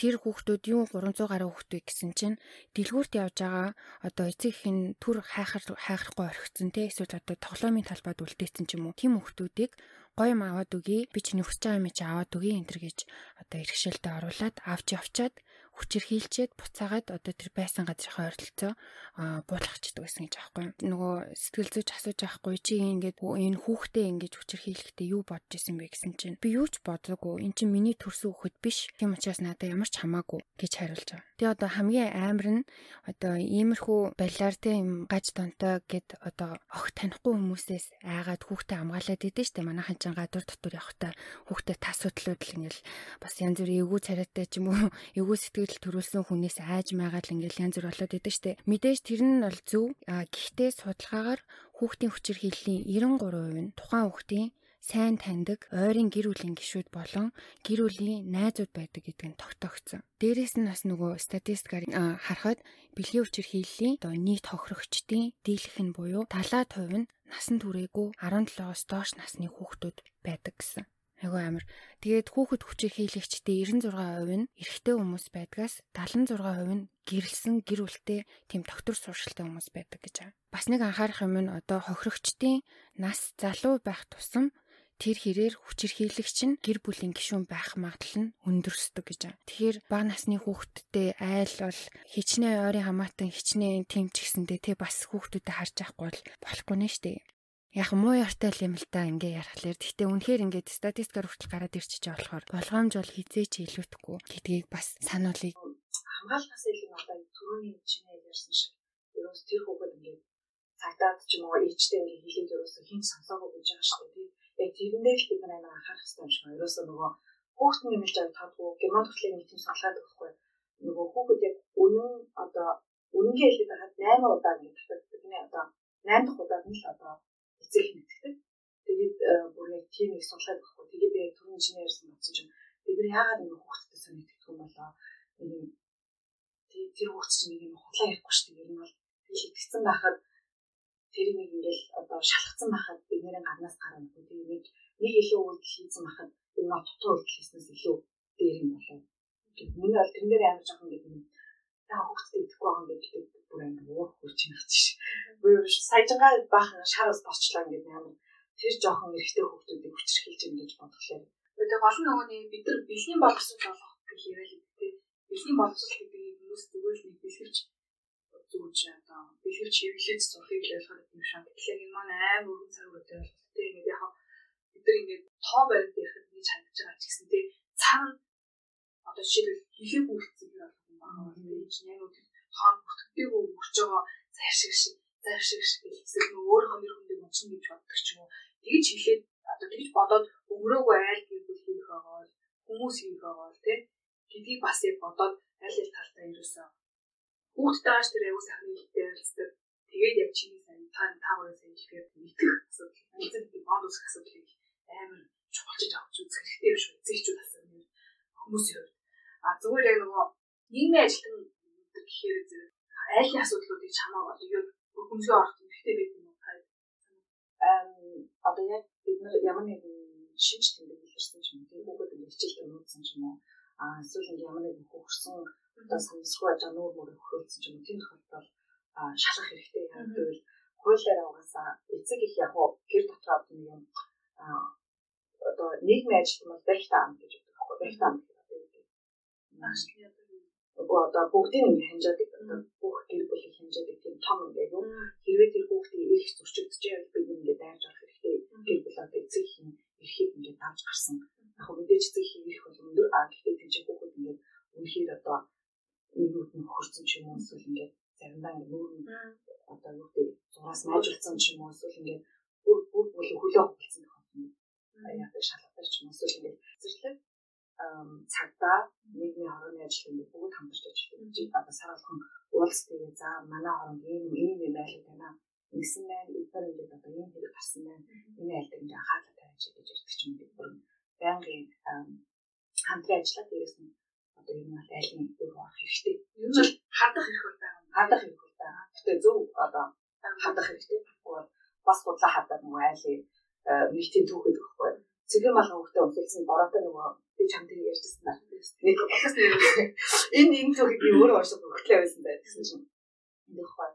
Тэр хүүхдүүд юу 300 гаруй хүүхдүүд гэсэн чинь дэлгүүрт явж байгаа одоо эцэг ихэн түр хайхар хайхрахгүй орхицсон те эсвэл одоо тоглоомын талбайд үлдээсэн ч юм уу. Тим хүүхдүүдийг гоё юм аваад өгье. Би чиний хүсэж байгаа юм чи аваад өгье энэ төр гэж одоо иргэшээлтэд оруулаад авч явчаад хүчирхийлчээд буцаагаад одоо тэр байсан газрынхаа ойролцоо буулгахчдаг гэсэн гэж аахгүй. Нөгөө сэтгэл зүйч асууж байхгүй чи ингээд энэ хүүхдээ ингэж хүчирхийлэхдээ юу бодож исэн бэ гэсэн чинь би юу ч бодоогүй. Эн чинь миний төрсөн хүүхэд биш. Тийм учраас надад ямар ч хамаагүй гэж хариулж байгаа. Тэгээ одоо хамгийн амар нь одоо иймэрхүү балиар те юм гаж донтой гэд одоо ох танихгүй хүмүүсээс айгаад хүүхдээ хамгаалаад идэв штэ манайхан ч гадуур дотор явахта хүүхдээ тас судлууд л ингээл бас янз бүрийн эвгүй царайтай ч юм уу эвгүй сэтгэл төрүүлсэн хүнээс айж майгаал ингээл янз бүр болоод идэв штэ мэдээж тэр нь бол зөв гэхдээ судалгаагаар хүүхдийн хүчир хиллийн 93% нь тухайн хүүхдийн сайн таньдаг ойрын гэр бүлийн гишүүд болон гэр бүлийн найзууд байдаг гэдг нь тогтоогдсон. Дээрээс нь бас нөгөө статистикаар харахад бэлгийн хүчир хийлийн одоо нийт хохирогчдын дийлэх нь буюу 70% нь насан туршаагүй 17-оос доош насны хүүхдүүд байдаг гэсэн. Айгу амир. Тэгээд хүүхэд хүчээр хийлэгчдээ 96% нь эрэгтэй хүмүүс байдгаас 76% нь гэрэлсэн гэр бүлтэй тийм доктор суршилтай хүмүүс байдаг гэж байна. Бас нэг анхаарах юм нь одоо хохирогчдын нас залуу байх тусам тэр хэрээр хүчирхийлэгч нь гэр бүлийн гишүүн байх магадлал нь өндөрсдөг гэж байна. Тэгэхээр бага насны хүүхэдтэй айл бол хичнээн ойрын хамаатан хичнээн тэмч гэсэндээ тэ бас хүүхдүүдэд харж авахгүй бол болохгүй нэ штэ. Яг муу яртай юм л та ингээ ярахлаар гэхдээ үнэхээр ингээд статистикаар хүртэл гараад ирчихэж байгаа болохоор болгоомж бол хизээч илүүдэхгүй гэдгийг бас сануулъя. Хамгаалахаас илүү одоо түрүүний чинээ ярьсан шиг ерөөс тэр хүүхэд ингээд цагдаад ч юм уу ээжтэй ингээ хийлээд ерөөсө хин сонсоогүй гэж байгаа шүү дээ. Яг тэрэндээ л бид нар амар анхаарах хэрэгтэй юм шиг. Ерөөсө нөгөө хүүхэд нэмэлж аваад тадгүй герман төрлийн нэг тийм сонголоод өгөхгүй. Нөгөө хүүхэд яг үнэн одоо үнэнгээ хэлээд байхад 8 удаа ингэ татдаг. Тэний одоо 8 дахь удаад нь л одоо эцэг мэддэг. Тэгээд э, бүр яг тийм их сонголоод өгөхгүй. Тэгээд би түрүүн чиний ярьсан бодсон чинь бид нар яагаад ингэ хүүхэдтэй сонирхдаг юм болоо. Нэг тэр хүүхд чинь нэг юм худлаа ярихгүй шүү дээ. Ер нь бол хэлэгдсэн байхад тэр нэг ингээл одоо шалгацсан байхад бидний гаднаас гарна. Тэгээд нэг нэг илүү үйлдэл хийсэн байхад энэ нот тутуу үйлдэл хийснээс илүү дээр юм болоо. Миний бол тэрэн дээр амар жоохон гэдэг юм. Та хүүхдэд идэхгүй байгаа юм гэдэг бүр амар уур хурж юм чи. Бүр саяжгаа баахан шараас борчлаа ингээд амар тэр жоохон эрэгтэй хүүхдүүдийг хүчрхийлж юм гэж бодлоо. Тэгээд гол нь нөгөө нэг бид нар бэлгийн боловсрол олох гэх яриа л гэдэг. Бэлгийн боловсрол гэдэг хүмүүс зүгээр л нэг бэлгэвч зүүж одоо бэлгэвч хэвлэж зурхийг л ойлгох юм шиг. Тэгэхээр энэ маань амар өргөн цаг үетэй болтой юм яг бид нар ингээд тоо баримт ярихад нэг чадж байгаа ч гэсэн тий цаана одоо жишээлбэл хийхээ бүрдсэн юм байна. Яг нь хоол бүртгэдэггүй өгч байгаа зайшиг шиг зайшиг шиг эсвэл өөрийнхөө нэр хүндийг уншин гэж боддог ч юм уу. Тэгж хэлээд одоо тэгж бодоод өмрөөгөө айл гэвэл хийх байгаа бол хүмүүс хийх байгаа бол тий гэдгийг бас яг бодоод аль аль талтай ерөөсөө хүүхдтэй ааш тэр аягүй сайн хэлтэй ярилцдаг. Тэгээд яг чиний сайн та та хоёрын сайн хэлэхээр мэдэх асуудал. Эцэг би бод усах асуудлыг амар чухалчиж авч үзэх хэрэгтэй юм шүү. Эцэгчүүд асуудал хүмүүсийн хувьд. А зүгээр яг нөгөө нийгмийн ажилтан гэхээр зэрэг айлын асуудлуудыг чамаа бол юу хүмүүсийн орох хэрэгтэй байдаг юм уу? Ам одоо яг бид нар ямар нэгэн шинж тэмдэг илэрсэн ч юм уу ингэ хичээлдээ нууцсан ч юм уу а эсвэл ямар нэгэн хөрсөн одоо санамсруу аж нуур мөр хөрөлцсөн ч юм уу тийм тохиолдолд шалгах хэрэгтэй яг гэвэл хуулиараа угаасаа эцэг их яг гэр дотроо одоо нэг юм одоо нийгмийн ажилтан бол барьтаа ам гэж өгдөг байхгүй барьтаа ам гэдэг нөгөө одоо бүгдийг ингэ хэмжээдэг одоо бүх гэр бүлийг хэмжээдэг тийм том ингээ юу хэрвээ тэр хүүхдийн эрх зөрчигдөж байвал бид ингээ дайрж орох хэрэгтэй. Гэр бүл одоо эцэг их эрхийг ингээ давж гарсан. Яг хөө мэдээж эцэг их эрх бол өндөр. А гэхдээ тийм ч хүүхэд ингээ үнэхээр одоо нэгүүд нь хөрсөн ч юм уу эсвэл ингээ заримдаа ингээ нүүр нь одоо юу гэдэг зураас майжулсан ч юм уу эсвэл ингээ бүр бүр хөлөө хөвлөсөн тохиолдол. Яг шалгадаг ч юм уу эсвэл ингээ зэрлэг цагдаа нийгмийн хорооны ажилтнууд бүгд хамтарч ажилладаг. Чи одоо сар болгон уулз тэгээ за манай хоронд ийм ийм юм байлаа байна. Ингэсэн байна. Эдгээр ингээд одоо ийм хэрэг гарсан байна. Энэ айлд ингээд анхаарал тавьж гэж ярьдаг ч юм уу. Бүр байнгын хамтран ажиллаад дээрээс нь одоо юм бол айлын өөр орох хэрэгтэй. Ер нь хадах хэрэг байна. Хадах хэрэг байна. Гэтэ зөв одоо хадах хэрэгтэй. Бас бодлоо хадаад нөгөө айлын нэг тийм түүхэд өгөхгүй. Цэвэр мал хөвгтөө өмсөлсөн бороотой нөгөө би чамд ярьжсэн байна. Нэг бас нэр энэ энэ түүхийг би өөрөө уншиж өгөхлээ байсан байх гэсэн чинь. Энэ хоо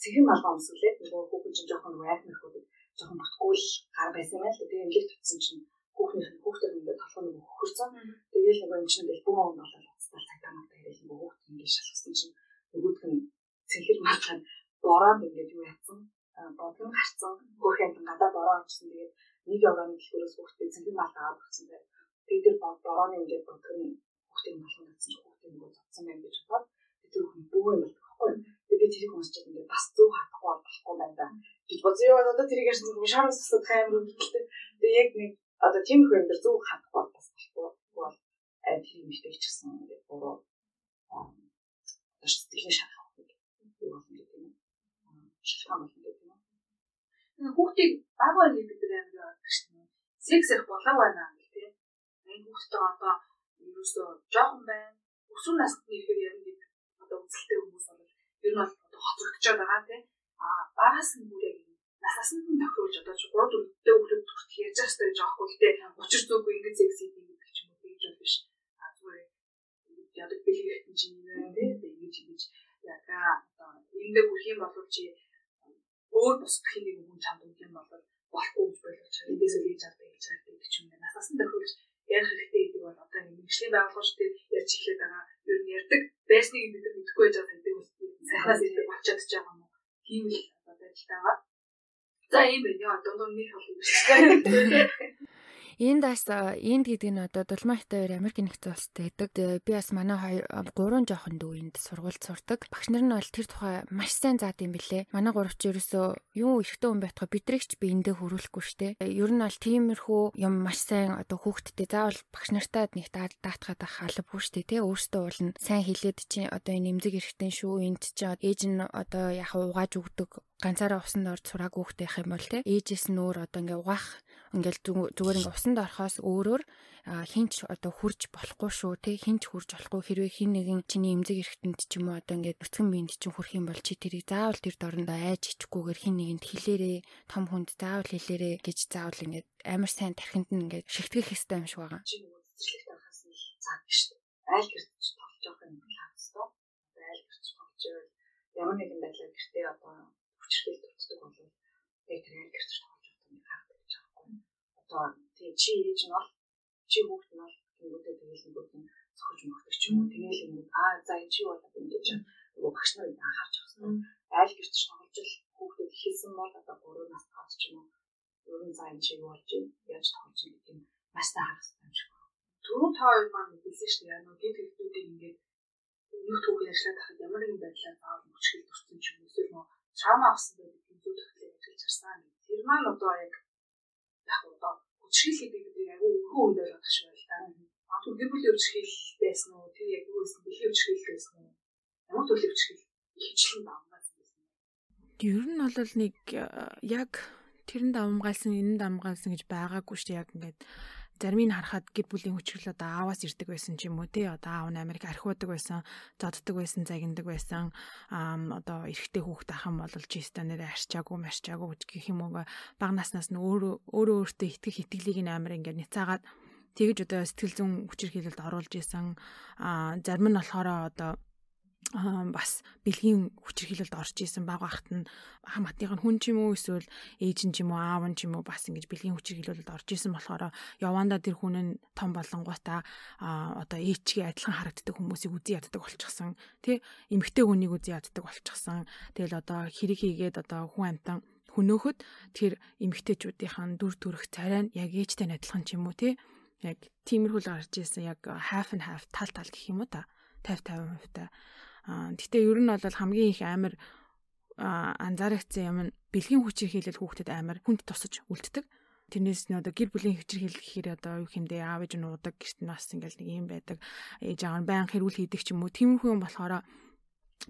цэгийн малгай өмсүүлээд нөгөө хүүхэн чинь жоохон нөгөө айх мэрхүүд жоохон батгүй л гар байсан юм л тэгээ ингээд татсан чинь хүүхнийх нь хүүхдээ ингээд толгой нэг хөхөрцөн. Тэгээл нэг юм чинь ингээд бүх юм болол уцтал цагтаа магтаа ирэл ингээд хүүхд ингээд шалгасан чинь нөгөөдг нь цэнхэр маалхан бороонд ингээд юу яатсан? Бодгон гарцсан. Хөөхөнд гадаа бороо авчихсан тэгээд нэг орооны дэлгүүрээс хүүхдээ цэнхэр маалгаа аваад өгсөн байх. Тэгээд тэр борооны ингээд бодгон хүүхдийн болгонд авсан чинь хүүхдээ нөгөө зодсон байх гэж бодоод тэр хүүхэн бүү юм болдог байхгүй. Тэгээд би тэрийг уншиж ингээд бас зөв хатахгүй болохгүй байна да гэж бодсон. Яа одоо тэрийг ярьсан шараас тусаад хаймар үүдэлтэй. Тэгээд яг нэг одоо тийм их юм дээр зөв хатахгүй бас болохгүй бол аль тийм ихтэй ч гэсэн ингээд буруу одоо сэтгэлийн шалах юу болно гэх юм. Гэх юм. Хүүхдийг байгаад бид нар амар яадаг шин. Секс их болоо байна гэх тийм. Энэ хүүхдтэй одоо ерөөсөө жоохон байна. Өсвөр насны ихээр ярина гэдэг одоо үзэлтэй хүмүүс бол ер нь бол хоцрогдчиход байгаа тийм. А багаас нь бүр яг насаас нь тохируулж одоо чи 3 4 дэх хүүхэд хүртэл яаж байгаа гэж аахгүй л дээ. Учир зүггүй ингэж секси гэдэг ч юм уу тэгж бол биш. А зүгээр ядаг бэлгэхтэн чинь нэ тийм ингэж ингэж яга одоо эндээ хүрх юм бол чи өөр бус хүн чамд өгөх юм бол болохгүй гэж ойлгож байгаа. Эндээс л хийж авдаг гэж гэдэг ч юм уу. Насаас нь тохируулж ярих хэрэгтэй гэдэг бол одоо энэ мэрэгжлийн байгууллагч дээр ярьж эхлэх байгаа. Ер нь ярьдаг байсныг нар мэдэхгүй байж байгаа гэдэг үс сайхнаас ирдэг болчиход ч байгаа юм. Тийм л одоо ажилтайгаа За ийм байна яа дундуур нэг хол юм шиг. Энд бас энд гэдэг нь одоо Дулмахтай хоёр Америк нэгдсэн улсад байдаг. Би бас манай хоёр гурван жоохон дүү энд сургуульд сурдаг. Багш нар нь бол тэр тухай маш сайн заад юм бэлээ. Манай гуравч ерөөсөө юу эрэгтэй хүн байтугай бидрэгч би эндээ хөрвүүлэхгүй штэ. Ер нь бол тиймэрхүү юм маш сайн одоо хүүхдтэй заавал багш нартаа нэг даатгаад ах албагүй штэ тий. Өөртөө уулна сайн хилээд чи одоо энэ эмзэг эрэхтэн шүү энд чи ээж нь одоо яхаа угааж өгдөг ганцаараа усанд орж сураагүй хүүхдтэй байх юм бол те ээжээс нь өөр одоо ингээ угаах ингээл зүгээр ингээ усанд орохоос өөрөөр хинч одоо хурж болохгүй шүү те хинч хурж болохгүй хэрвээ хин нэгэн чиний эмзэг эрэхтэнд ч юм уу одоо ингээ нүцгэн биенд чинь хүрх юм бол чи тэрийг заавал тэр дорндоо айж ичгүүгээр хин нэгэнд хэлээрээ том хүнд заавал хэлээрээ гэж заавал ингээ амар сайн тархинд нь ингээ шигтгэх хэвээр юм шиг байгаа. Чи нөгөө цэцэрлэгт авахаас нь цаад биш үү? Айл гэрч тоглож байгаа юм харах хэвээр. Айл гэрч тоглож байвал ямар нэгэн байдлаар гэртээ одоо хүчрхэл төртдөг бол яг тэр айл гэрч тоглож байгаа юм харагдаж байгаа байхгүй. Одоо тий чи ээж нь бол чи хүүхэд нь бол тэнгүүдээ тэгэл нэг юм цохож мөхдөг ч юм уу. Тэгээл юм аа за энэ чи бол ингэж нөгөө багш нар анхаарч юм. Айл гэрч тоглож хүүхдэд хэлсэн бол одоо 3 нас таач ч юм уу. Ер нь за энэ чи юу болж? Яаж тоглож байгаа гэдэг юм маш харах хэрэгтэй юм шиг. Түрүү та хоёр маань хэлсэн шүү дээ. Нөгөө гид хэлтүүдийг ингээд нэг түүхийг ажиллаад хахад ямар нэгэн байдлаар заавал мөчгөл төрсөн ч юм уу эсвэл нөгөө чамаа авсан байдаг юм зүг төгтлөө ажиллаж харсан. Тэр маань одоо яг хүчрхийл гэдэг яг өвхөн үнд ойлгох шиг байл та. Аа түр гэр бүлийн хүчрхийл байсан уу? Тэр яг юу байсан? Бэлгийн хүчрхийл байсан уу? Ямар төрлийн хүчрхийл хичлэн давмгаас байсан. Ер нь бол нэг яг тэрэнд давмгаалсан, энэ давмгаалсан гэж байгаагүй шүү дээ. Яг ингээд зарим нь харахад гэр бүлийн хүчрэл одоо ааваас ирдэг байсан ч юм уу тий. Одоо аав нь Америк архиудаг байсан зодддаг байсан загиндаг байсан. Одоо эрэгтэй хүүхэд ах юм бол жиста нэрээ арчаагүй марчаагүй гэх юм уу. Баг наснаас нь өөрөө өөрөө өөртөө итгэх итгэлийг нь амар ингээд няцаагаад тэгэж одоо сэтгэл зүйн хүчирхийлэлд оруулж исэн. Аа зарим нь болохоор одоо бас бэлгийн хүчирхийлэлд орж исэн баг багт нь хамаатных нь хүн ч юм уу эсвэл ээж нь ч юм уу аав нь ч юм уу бас ингэж бэлгийн хүчирхийлэлд орж исэн болохоор явандаа тэр хүн нь том болонгуудаа одоо ээчгийн адилхан харагддаг хүмүүсийг үзий яддаг болчихсон. Тий эмгтэй хүнийг үзий яддаг болчихсон. Тэгэл одоо хэрэг хийгээд одоо хүн амтан хөнөөхөд тэр эмгтээчүүдийн дүр төрх царай нь яг ээжтэй адилхан ч юм уу тий яг тиймэрхүү л гарч ирсэн яг half and half тал тал гэх юм уу та? 50 50% та Гэтэ ер нь бол хамгийн их амар анзаарэгдсэн юм нь бэлгийн хүчээр хийлэл хүүхдэд амар хүнд тусаж үлддэг. Тэрнээс нь одоо гэр бүлийн хөвчрхийл гэхээр одоо юу хэмдэ аав ээж нь удаг гэрт нь бас ингээл нэг юм байдаг. Ээж аав нь баян хэрүүл хийдэг ч юм уу. Тиймэрхүү юм болохоор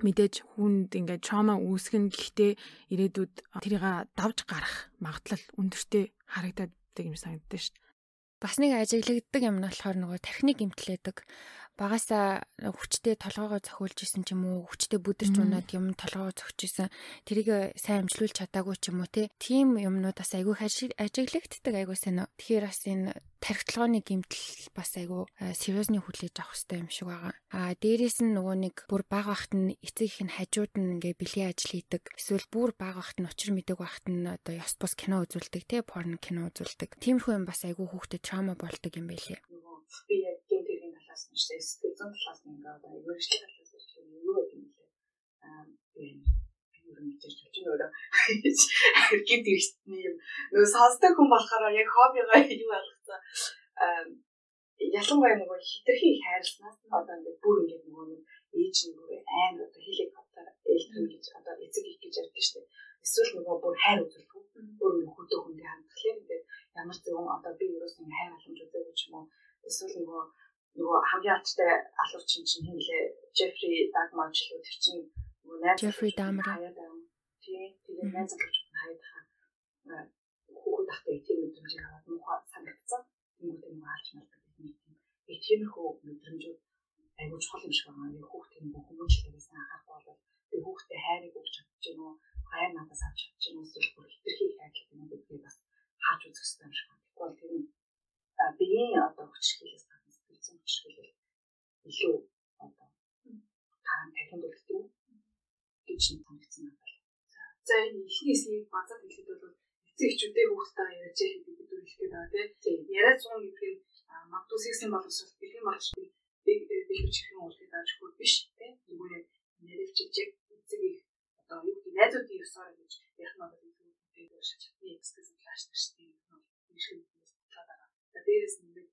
мэдээж хүнд ингээд trauma үүсгэн гэхдээ ирээдүйд тэрийг давж гарах магадлал өндөртэй харагдаад юм санагддаг шүү. Бас нэг ажиглагддаг юм нь болохоор нөгөө тархиныг имтлээдэг багасаа хүчтэй толгоогоо зохиулж исэн ч юм уу хүчтэй бүдэрч унаад юм толгоогоо зогч исэн тэрийг сайн амжилуулж чадаагүй ч юм уу тийм юмнууд бас айгүй ажиглагддаг айгүй сайн. Тэгэхээр бас энэ тархитлагын гэмтэл бас айгүй сериусны хүлээж авах хэрэгтэй юм шиг байгаа. А дээрээс нь нөгөө нэг бүр баг багт нь эцэг их нь хажууд нь ингээ бэлгийн ажил хийдэг. Эсвэл бүр баг багт нь учир мэдэг багт нь одоо ёс бус кино үзүүлдэг те порн кино үзүүлдэг. Тиймэрхүү юм бас айгүй хүүхдэд траума болдог юм байлээ. Би яг талаас нь сэтгэл зүйн талаас нь ингээ одоо мэрэгчлийн талаас нь юу гэдэг юм бэ? Аа би юу мэдэрч болж өөрөө гид ирсний юм. Нөгөө сонсдог хүн болохоор яг хоббигоо юу болгоцоо ялангуяа нөгөө хитрхи хайрласнаас одоо ингээд бүр ингээд нөгөө нэг ээж нь бүр айн одоо хеликоптер элтрэн гэж одоо эцэг их гэж ярьдаг шүү дээ. Эсвэл нөгөө бүр хайр үзүүлдэг. Бүр нөхөдөө хүндээ хандхлаар ингээд ямар зөвөн одоо би ерөөс нэг хайр халамж үзээгүй ч юм уу. Эсвэл нөгөө нөгөө хамгийн алчтай алууч чинь хин лээ Джеффри Дагмар ч л тэр чинь нөгөө найз Джеффри Дамер тий тэгээ найз залуучууд нь хаяад хаа хүүхэд тахтай тийм мэдрэмжийг аваад муухай санагдсан. Тэнгүүд юм хаалж малдаг нэг тийм. Би тиймэрхүү мэдрэмжүүд айгуу чухал юм шиг байна. Яг хүүхдийн бүх хүмүүжлээс анхаарахгүй бол би хүүхдэд хайрыг өгч чадчих юм уу? Хайр надаас авч чадчих юм уу? Эсвэл бүр хитрхи хайрлах юм гэдгийг бас хааж үзэх хэрэгтэй юм шиг байна. Тэгвэл тэр нь биеийн одоо хүчрхийлээс гадна сэтгэлзэн хүчрхийлэл илүү одоо таан тахинд үлддэг гэж санагдсан байна. За энэ ихний хэсгийг базаад хэлэхэд бол эцэг эхчүүдээ хүүхдтэй ярьж хэлэх гэдэг үг хэлэх гэдэг тийм. Яриад суун гэдэг нь магадгүй сексийн боловсрол бэлгийн боловсрол бэлгүүч хэрхэн уулзах гэж хөө биш тийм. Зүгээр яг нэрэвчжээ эцэг их одоо юу гэдэг найзуудын ёсоор гэж ярих нь бол илүү үүтэй шат чатны экспресс флаш гэж тийм юм шиг бодлоод байгаа. За дээрээс нь нэг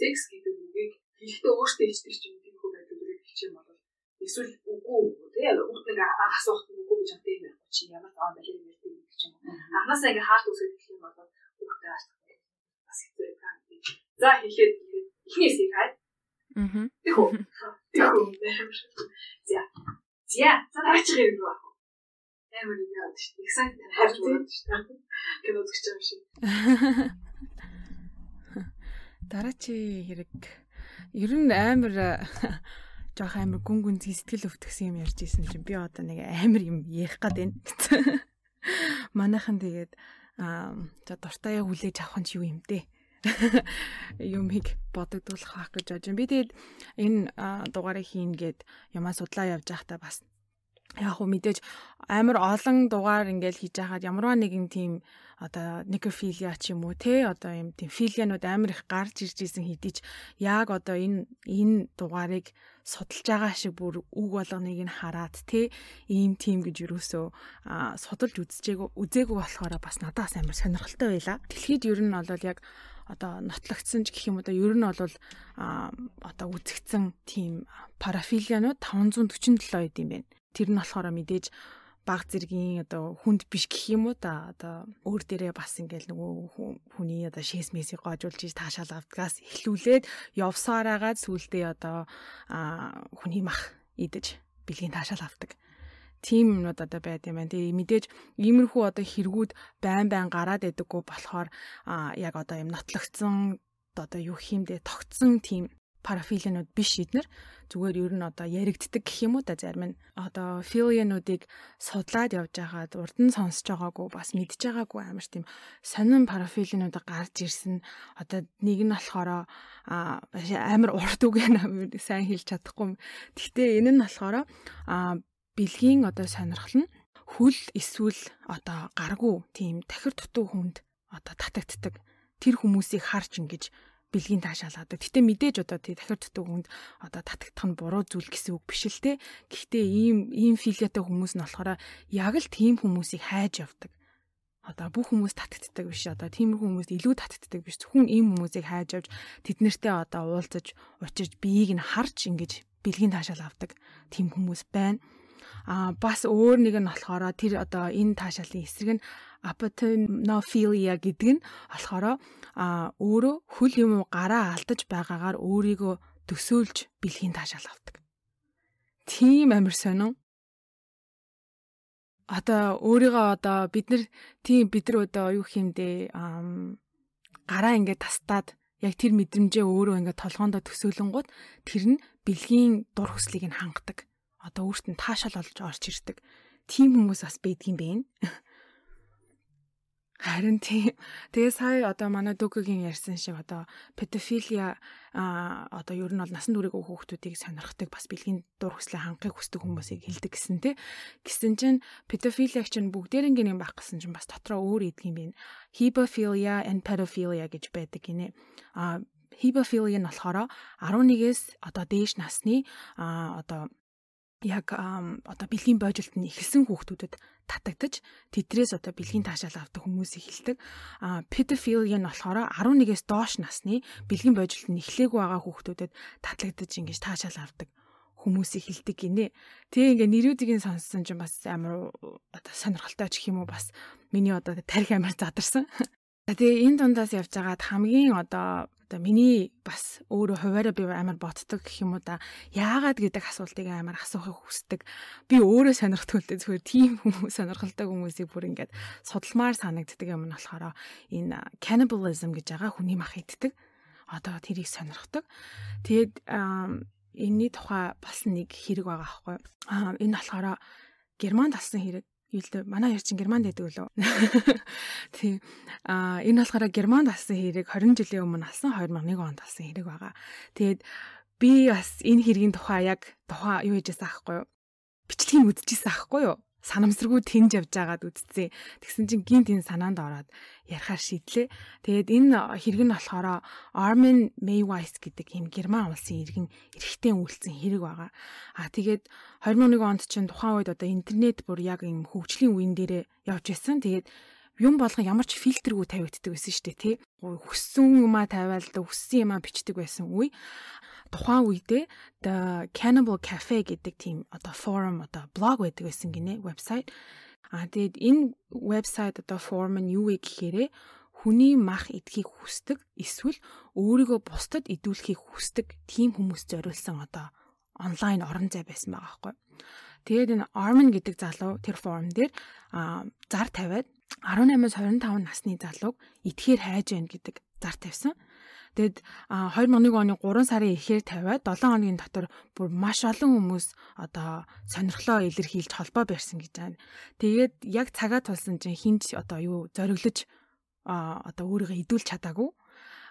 секс гэдэг үгийг хэлэхдээ өөртөө ичдэг ч юм тийм хөө байдлыг хэлчих юм бол эсвэл үгүй тий яг хүүхд нэг асуухт үгүй гэж хамт юм байхгүй чи ямар таан балиг ярьдаг гэж юм. Анхнаасаа ингээ хаалт үсгэж хэлэх юм бол хүүхдээ асах бас хэцүү юм. За хэлээд эхнээс их хай. Аа. Тэхүү. Тэхүү. За. За. Дараачих юм юу вэ? Амар юм яа шүү дээ. Excited харж байна шүү дээ. Кино үзэж байгаа шиг. Дараа чи хэрэг ер нь амар жоох амар гүн гүн сэтгэл өвтгсөн юм ярьж исэн чинь би одоо нэг амар юм ярих гад байна. Манайхан тэгээд аа за дуртаяа хүлээж авах нь юу юм те юмыг бодогдуулах байх гэж бодож байна. Би тэгээд энэ дугаарыг хийн гээд ямаа судлаа явж байхдаа бас яг хөө мэдээж амар олон дугаар ингээл хийж байхад ямарваа нэгэн тийм одоо некрофилия ч юм уу те одоо юм тийм филианууд амар их гарч ирж исэн хэдий ч яг одоо энэ энэ дугаарыг судалж байгаа шиг бүр үг болгоныг нь хараад те ийм тийм гэж юусоо судалж үзчихээгөө үзээгүй болохоор бас надаас амар сонирхолтой байла. Дэлхийд ер нь бол яг одоо нотлогдсон ч гэх юм одоо ер нь бол одоо үзэгдсэн тийм парафилианууд 547 эд юм байна. Тэр нь болохоор мэдээж баг зэргийн одоо хүнд биш гэх юм уу да одоо өөр дээрээ бас ингээл нөгөө хүний одоо шээс месийг гоожуулж иж таашаал авдгаас эхлүүлээд явсараагаад сүулдээ одоо хүний мах идэж бэлгийн таашаал авдаг. Тим юмнууд одоо байд юм байна. Тэгээ мэдээж иймэрхүү одоо хэрэгүүд байн байн гараад байдаггүй болохоор яг одоо юм нотлогдсон одоо юу хиймдээ тогтсон тийм парафилинууд биш эднэр зүгээр ер нь одоо яригддаг гэх юм уу да зарим нь? Одоо филиануудыг судлаад явж байгаад урд нь сонсож байгаагүй бас мэдж байгаагүй амар тийм сонин парафилинууд гарч ирсэн. Одоо нэг нь болохоор амар урт үг сайн хэлж чадахгүй гэхдээ энэ нь болохоор бэлгийн одоо сонирхол нь хүл эсвэл одоо гаргуу тийм тахир дутуу хүнд одоо татагддаг тэр хүмүүсийг харж ингэж бэлгийн таашаалгадаг. Гэтэ мэдээж одоо тий дахир дутуу хүнд одоо татагдах нь буруу зүйл гэсэн үг биш л те. Гэхдээ ийм ийм филиатай хүмүүс нь болохоор яг л тийм хүмүүсийг хайж явдаг. Одоо бүх хүмүүс татагддаг биш. Одоо тиймэрхүү хүмүүс илүү татагддаг биш. Зөвхөн ийм хүмүүсийг хайж авч тэднэртэй одоо уулзаж, учирж биеийг нь харж ингэж бэлгийн таашаал авдаг тийм хүмүүс байна. А бас өөр нэг нь болохоор тэр одоо энэ таашаалын эсрэг нь апотенопhilia гэдэг нь болохоор а өөрөө хөл юм гараа алдаж байгаагаар өөрийгөө төсөөлж бэлгийн таашаал авдаг. Тийм амир сонин. Одоо өөрийгөө одоо бид нар тийм бид нар одоо юу хиймдээ гараа ингээд тастаад яг тэр мэдрэмжээ өөрөө ингээд толгоондоо төсөөлөнгууд тэр нь бэлгийн дур хүслийг нь хангадаг одоо өөрт нь таашаал олж орж ирдэг. Тийм хүмүүс бас байдгийн бэ. Харин тийм. Тэгээ сая одоо манай Дүкгийн ярьсан шиг одоо педофилия а одоо ер нь бол насан туршиг хүүхдүүдийг сонирхдаг бас бэлгийн дур хүслээ хангахыг хүсдэг хүмүүсийг хилдэг гэсэн тий. Гэсэн чинь педофилиаг чинь бүгдээрингийн юм байх гэсэн чинь бас дотроо өөр идэх юм байна. Hebophilia and pedophilia гэж байдаг гинэ. А hebophilia нь болохоор 11-ээс одоо дээш насны а одоо яг одоо бэлгийн боожлт нь эхэлсэн хүүхдүүдэд татагдаж тэдрээс одоо бэлгийн таашаал авдаг хүмүүсийг хилдэг. А pedophilia нь болохоор 11-ээс доош насны бэлгийн боожлт нь эхлэегүй байгаа хүүхдүүдэд татлагдаж ингэж таашаал авдаг хүмүүсийг хилдэг гинэ. Тэгээ ингээ нэрүүдийг сонссон чинь бас амар одоо сонирхолтой ч юм уу бас миний одоо тарих амар задарсан. Тэгээ энэ дундаас явж байгаад хамгийн одоо одоо миний бас өөрөө хуваараа би амар ботдог гэх юм уу да. Яагаад гэдэг асуултыг амар асуухыг хүсдэг. Би өөрөө сонирхдаг үлдээ. Зөвхөн тийм хүмүүс сонирхолтой хүмүүсийг бүр ингээд судалмаар санагддаг юм нь болохоор энэ cannibalism гэж байгаа хүний мах иддэг одоо тэрийг сонирхдаг. Тэгээд энэний тухай бас нэг хэрэг байгаа аахгүй. Энэ болохоор германд алсан хэрэг юу л манай яар чин германд байдаг үлээ. Тийм. Аа энэ болохоор германд алсан хэрэг 20 жилийн өмнө алсан 2001 онд алсан хэрэг байгаа. Тэгээд би бас энэ хэргийн тухай яг тухай юу хийжээс аахгүй юу? Бичлэгийг үзчихсэн аахгүй юу? Санамсаргүй тэнж явж байгаад үтцээ. Тэгсэн чинь гинт энэ санаанд ороод ярихаар шийдлээ. Тэгээд энэ хэрэг нь болохоор Armin Mayweis гэдэг юм герман улсын иргэн эрэгтэй үйлцэн хэрэг байгаа. Аа тэгээд 2001 онд чинь тухайн үед одоо интернет бүр яг юм хөгжлийн үеийн дээрээ явж байсан. Тэгээд юм болгон ямар ч фильтргүй тавигддаг байсан шүү дээ тий. Хүссэн юмаа тавиал да хүссэн юмаа бичдэг байсан үе тухайн үедээ The Cannibal Cafe гэдэг тийм одоо форум одоо блог байдаг байсан гинэ вебсайт. А тэгээд энэ вебсайт одоо форум нь юу вэ гэхээр хүний мах идэхийг хүсдэг эсвэл өөрийгөө бусдад идүүлэхийг хүсдэг тийм хүмүүс зориулсан одоо онлайн орон зай байсан байгаа байхгүй. Тэгээд энэ Armin гэдэг залуу тэр форум дээр зар тавиад 18-аас 25 насны залууг идэхээр хайж байна гэдэг зар тавьсан. Тэгэд 2001 оны 3 сарын эхээр тавиад 7 хоногийн дотор бүр маш олон хүмүүс одоо сонирхлоо илэрхийлж холбоо барьсан гэж байна. Тэгээд яг цагаа тулсан чинь хинч одоо юу зориглож одоо өөрийгөө идүүлж чадаагүй.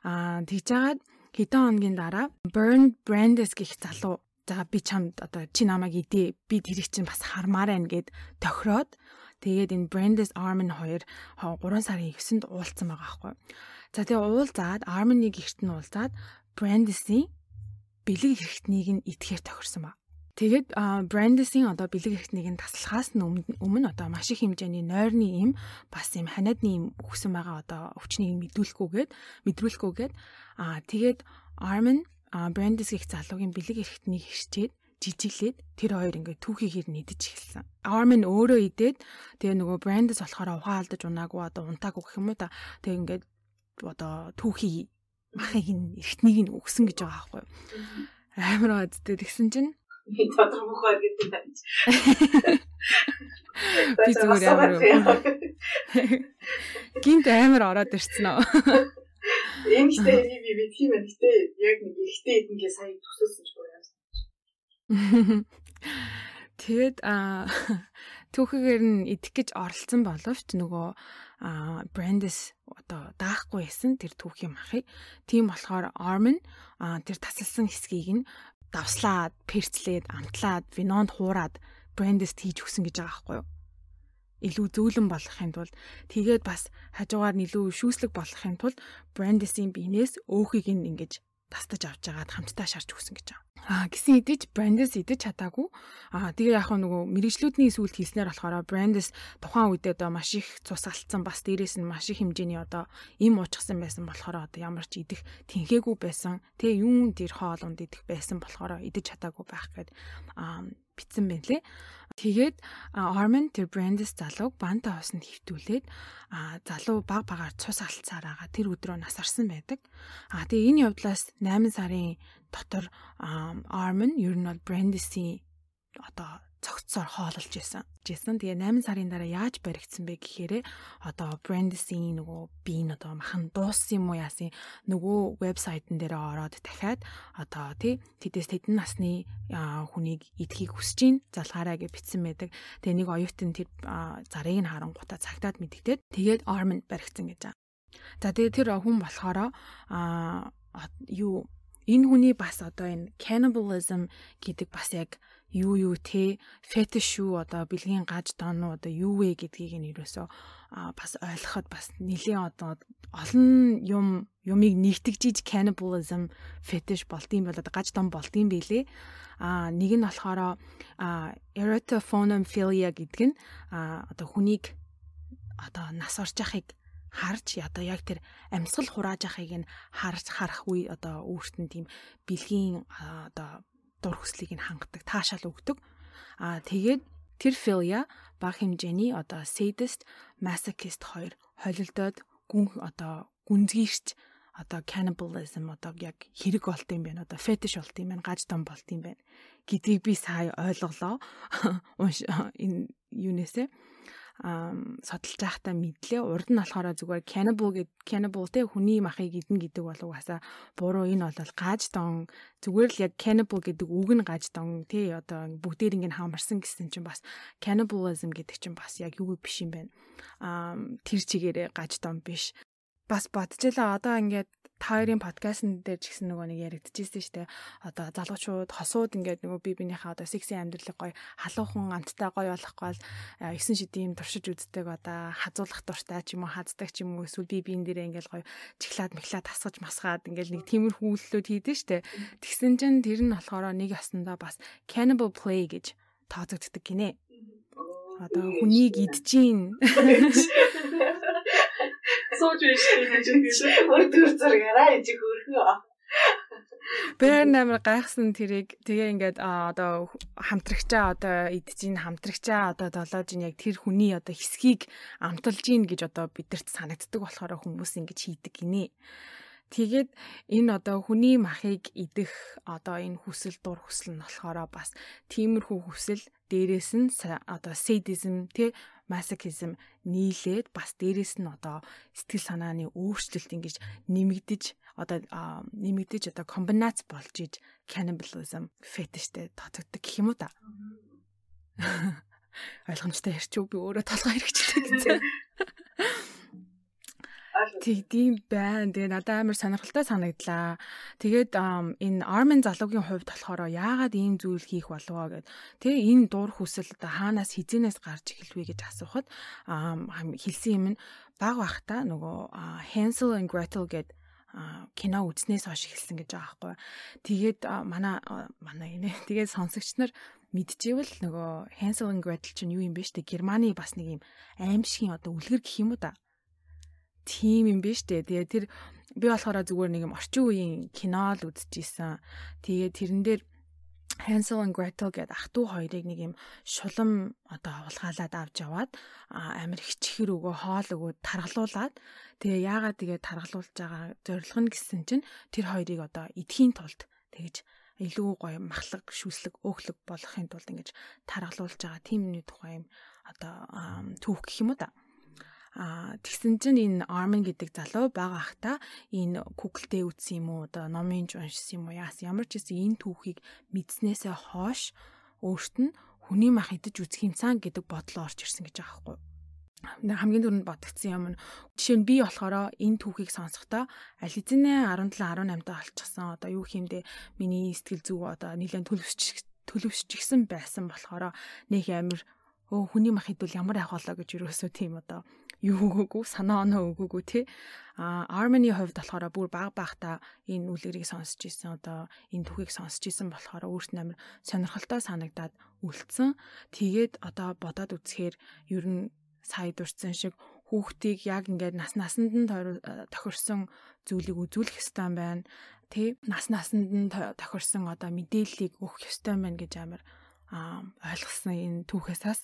Аа тэгж жагаад хэдэн хоногийн дараа Burn Brandes гэх залуу за би чамд одоо чи намайг идээ би тэрийг чинь бас хармаар байна гэд тохироод тэгээд энэ Brandes Armin хоёр 3 сарын 9-нд уулзсан байгаа байхгүй. За тэгээ уулзаад Armin-ыг гэрт нь уулзаад Brandis-ийн бэлэг хэрэгтнийг нь итгэхээр тохирсон ба. Тэгээд Brandis-ийн одоо бэлэг хэрэгтнийг нь таслахаас нь өмнө одоо маш их хэмжээний нойрны им бас юм ханиадны им өгсөн байгаа одоо өвчнийг мэдүүлэхгүйгээд мэдрүүлэхгүйгээд аа тэгээд Armin Brandis гих залуугийн бэлэг хэрэгтнийг хичээд жижиглээд тэр хоёр ингээд түүхийгээр нэгдэж эхэлсэн. Armin өөрөө идээд тэгээ нөгөө Brandis болохоор ухаан алдаж унаагүй одоо унтаагүй гэх юм уу та. Тэгээ ингээд одоо түүхий махыг нь эртнийг нь өгсөн гэж байгаа байхгүй юу. Амар бадтэй тэгсэн чинь би тодор мөхөр гэдэг байна. Би зүгээр амар. Гинт амар ороод ирсэн аа. Энэ ихтэй би би тийм ээ. Гэтэ яг нэг ихтэй эднгээ сая төсөөсөн ч юм. Тэгэд а түүхээр нь идэх гэж оролцсон боловч нөгөө Брандис одоо даахгүй байсан тэр түүхийн махыг. Тийм болохоор Armin тэр тасалсан хэсгийг нь давслаад, перцлээд, амтлаад, винонд хуураад Брандис хийж өгсөн гэж байгаа байхгүй юу? Илүү зөөлөн болохын тулд тэгээд бас хажуугаар нь илүү шүүслэг болохын тулд Брандисийн биенээс өөхийг нь ингэж тастаж авч жагаад хамтдаа шарж өгсөн гэж байгаа. Аа гисэн идэж Brandis идэж чадаагүй. Аа тэгээ яг нөгөө мэрэгжлүүдний сүлд хийснээр болохоор Brandis тухайн үедээ одоо маш их цус алдсан бас дээрээс нь маш их хэмжээний одоо им уучсан байсан болохоор одоо ямар ч идэх тэнхээгүй байсан. Тэгээ юун дээр хоолунд идэх байсан болохоор идэж чадаагүй байх гээд аа битсэн байна лээ. Тэгээд Armin тэр Brandis залууг банта хоосонд хөвтүүлээд залуу баг багаар цус алдсаар байгаа тэр өдрөө насарсан байдаг. А тэгээ энэ явдлаас 8 сарын дотор Armin ер нь бол Brandis-ийн одоо цогцсоор хоололж исэн. Жисэн тэгээ 8 сарын дараа яаж баригдсан бэ гэхээр одоо Brandis-ийн нөгөө би н одоо махан дууссан юм уу яасын нөгөө вебсайтн дээр ороод дахиад одоо тий тэдэс тэдэн насны хүнийг идэхийг хүсэж ийн залгаараа гэж бичсэн байдаг. Тэгээ нэг оюутан тэр зарыг нь харангуйтаа цагтаад мэдгдээд тэгээд Armin баригдсан гэж. За тэгээ тэр хүн болохоор а юу энэ хүний бас одоо энэ cannibalism гэдэг бас яг юу юу те? Фетиш шүү одоо бэлгийн гаж доонуу одоо юу вэ гэдгийг нь ерөөсөө бас ойлгоход бас нэлийн одоо олон юм юмыг нэгтгэж cannibalism fetish болдсон бол одоо гаж дон болдсон билээ а нэг нь болохоор erotophonophilia гэдэг нь одоо хүнийг одоо нас орж яхахыг харж одоо яг тэр амьсгал хурааж яхахыг нь харж харах үе одоо өөртөө тийм бэлгийн одоо дур хүслийг нь хангадаг, таашаал өгдөг. Аа тэгээд тэр Philia баг хэмжээний одоо sadist, masochist хоёр холилдоод гүн одоо гүнзгийрч одоо cannibalism одоо яг хэрэг болт юм байна. Одоо fetish болт юм байна, гаж том болт юм байна гэдгийг би сая ойлголоо. Энэ юунээсээ судалж байхдаа мэдлээ. Урд нь болохоор зүгээр cannibal гэд cannibal те хүний махыг идэн гэдэг бол угаасаа буруу энэ бол гаж дон зүгээр л яг cannibal гэдэг үг нь гаж дон те одоо бүгдээр ингэ хамарсан гэсэн чинь бас cannibalism гэдэг чинь бас яг юу биш юм байна. Аа тэр чигээрээ гаж дон биш. Бас бодчихлаа одоо ингээд та хоёрын подкастн дээр ч гэсэн нөгөө нэг яригдчихсэн шүү дээ. Одоо залуучууд хосууд ингээд нөгөө би бинийхээ одоо секси амьдралыг гоё халуухан амттай гоё болохгүй бол 9 шидийн туршиж үздэг одоо хазуулах дуртай ч юм уу хаздаг ч юм уу эсвэл би биен дээрээ ингээд гоё чихлаад мэхлаад тасгаж масгаад ингээд нэг тиймэрхүү үйлдэлүүд хийдэж штэ. Тэгсэн чинь тэр нь болохоор нэг ясандаа бас cannibal play гэж тооцогддог гинэ. Одоо хүнийг идчихин сууж байж гэж хэлсэн. Өөр зургаараа ээж хөрхөө. Бэр намар гайхсан тэрийг тэгээ ингээд одоо хамтрагчаа одоо идэж ин хамтрагчаа одоо долоож ин яг тэр хүний одоо хэсгийг амталж ин гэж одоо бидэрт санагддаг болохоор хүмүүс ингэж хийдэг гинэ. Тэгээд энэ одоо хүний махыг идэх одоо энэ хүсэл дур хүсэл нь болохоор бас тиймэрхүү хүсэл дээрээс нь одоо sadism тий masochism нийлээд бас дээрээс нь одоо сэтгэл санааны өөрчлөлт ингэж нэмэгдэж одоо нэмэгдэж одоо комбинац болж иж cannibalism fetishтэй тооцогддог гэх юм уу та. Ойлгомжтой ярьчих би өөрөө толгой хэрэгчлээ гэсэн. Тэгдэм байна. Тэгээ надад амар сонирхолтой санагдлаа. Тэгээд энэ Armin залуугийн хувьд болохоор яагаад ийм зүйл хийх болов гэд. Тэгээ энэ дур хүсэл одоо хаанаас хизэнээс гарч эхэлвэ гэж асуухад хэлсэн юм нь баг бахта нөгөө Hansel and Gretel гэд кино үзнээс хойш эхэлсэн гэж байгаа байхгүй. Тэгээд манай манай инэ тэгээд сонсогч нар мэдчихвэл нөгөө Hansel and Gretel чинь юу юм бэ штэ Германы бас нэг юм аимшигын одоо үлгэр гэх юм уу та тийм юм биш үү. Тэгээ тэр би болохоор зүгээр нэг юм орчин үеийн кино л үзчихсэн. Тэгээ тэрэн дээр Hansel and Gretel гэдэг ах トゥ хоёрыг нэг юм шулам одоо авалгаалаад авч яваад амир хичхэр өгөө хоол өгөө таргалуулад тэгээ яагаад тэгээ таргалуулж байгаа зорилго нь гэсэн чинь тэр хоёрыг одоо эдхийн тулд тэгэж илүү гоё махлаг шүслэг өөхлөг болохын тулд ингэж таргалуулж байгаа тийм нэг тухай юм одоо түүх гэх юм уу да. А тэгсэн чинь энэ Armin гэдэг залуу бага ахта энэ Google-тэй үзсэн юм уу одоо номын уншсан юм уу яас ямар ч гэсэн энэ түүхийг мэдснээсээ хойш өөрт нь хүний мах идэж үзэх юмсан гэдэг бодлоо орж ирсэн гэж байгаа байхгүй хамгийн түрүүнд бодгдсон юм нь жишээ нь би болохоор энэ түүхийг сонсохдоо аль хэзээ 17 18 даа олчихсан. Одоо юу хиймдээ миний сэтгэл зүг одоо нэлээд төлөвшч төлөвшчихсэн байсан болохоор нэг амир өө хүний мах идвэл ямар ах болоо гэж юусоо тийм одоо юу өгөөгүй санаа оноо өгөөгүй тий. А Armany хувьд болохоор бүр баг багта энэ үлгэрийг сонсч ирсэн одоо энэ түүхийг сонсч ирсэн болохоор өөрт нь амар сонирхолтой санагдаад үлдсэн. Тэгээд одоо бодоод үзэхээр ер нь сая дурдсан шиг хүүхдийг яг ингээд нас насанд нь тохирсон зүйлийг үзүүлэх ёстой байна тий. Нас насанд нь тохирсон одоо мэдээллийг өгөх ёстой байна гэж амар ойлгосон энэ түүхээсээс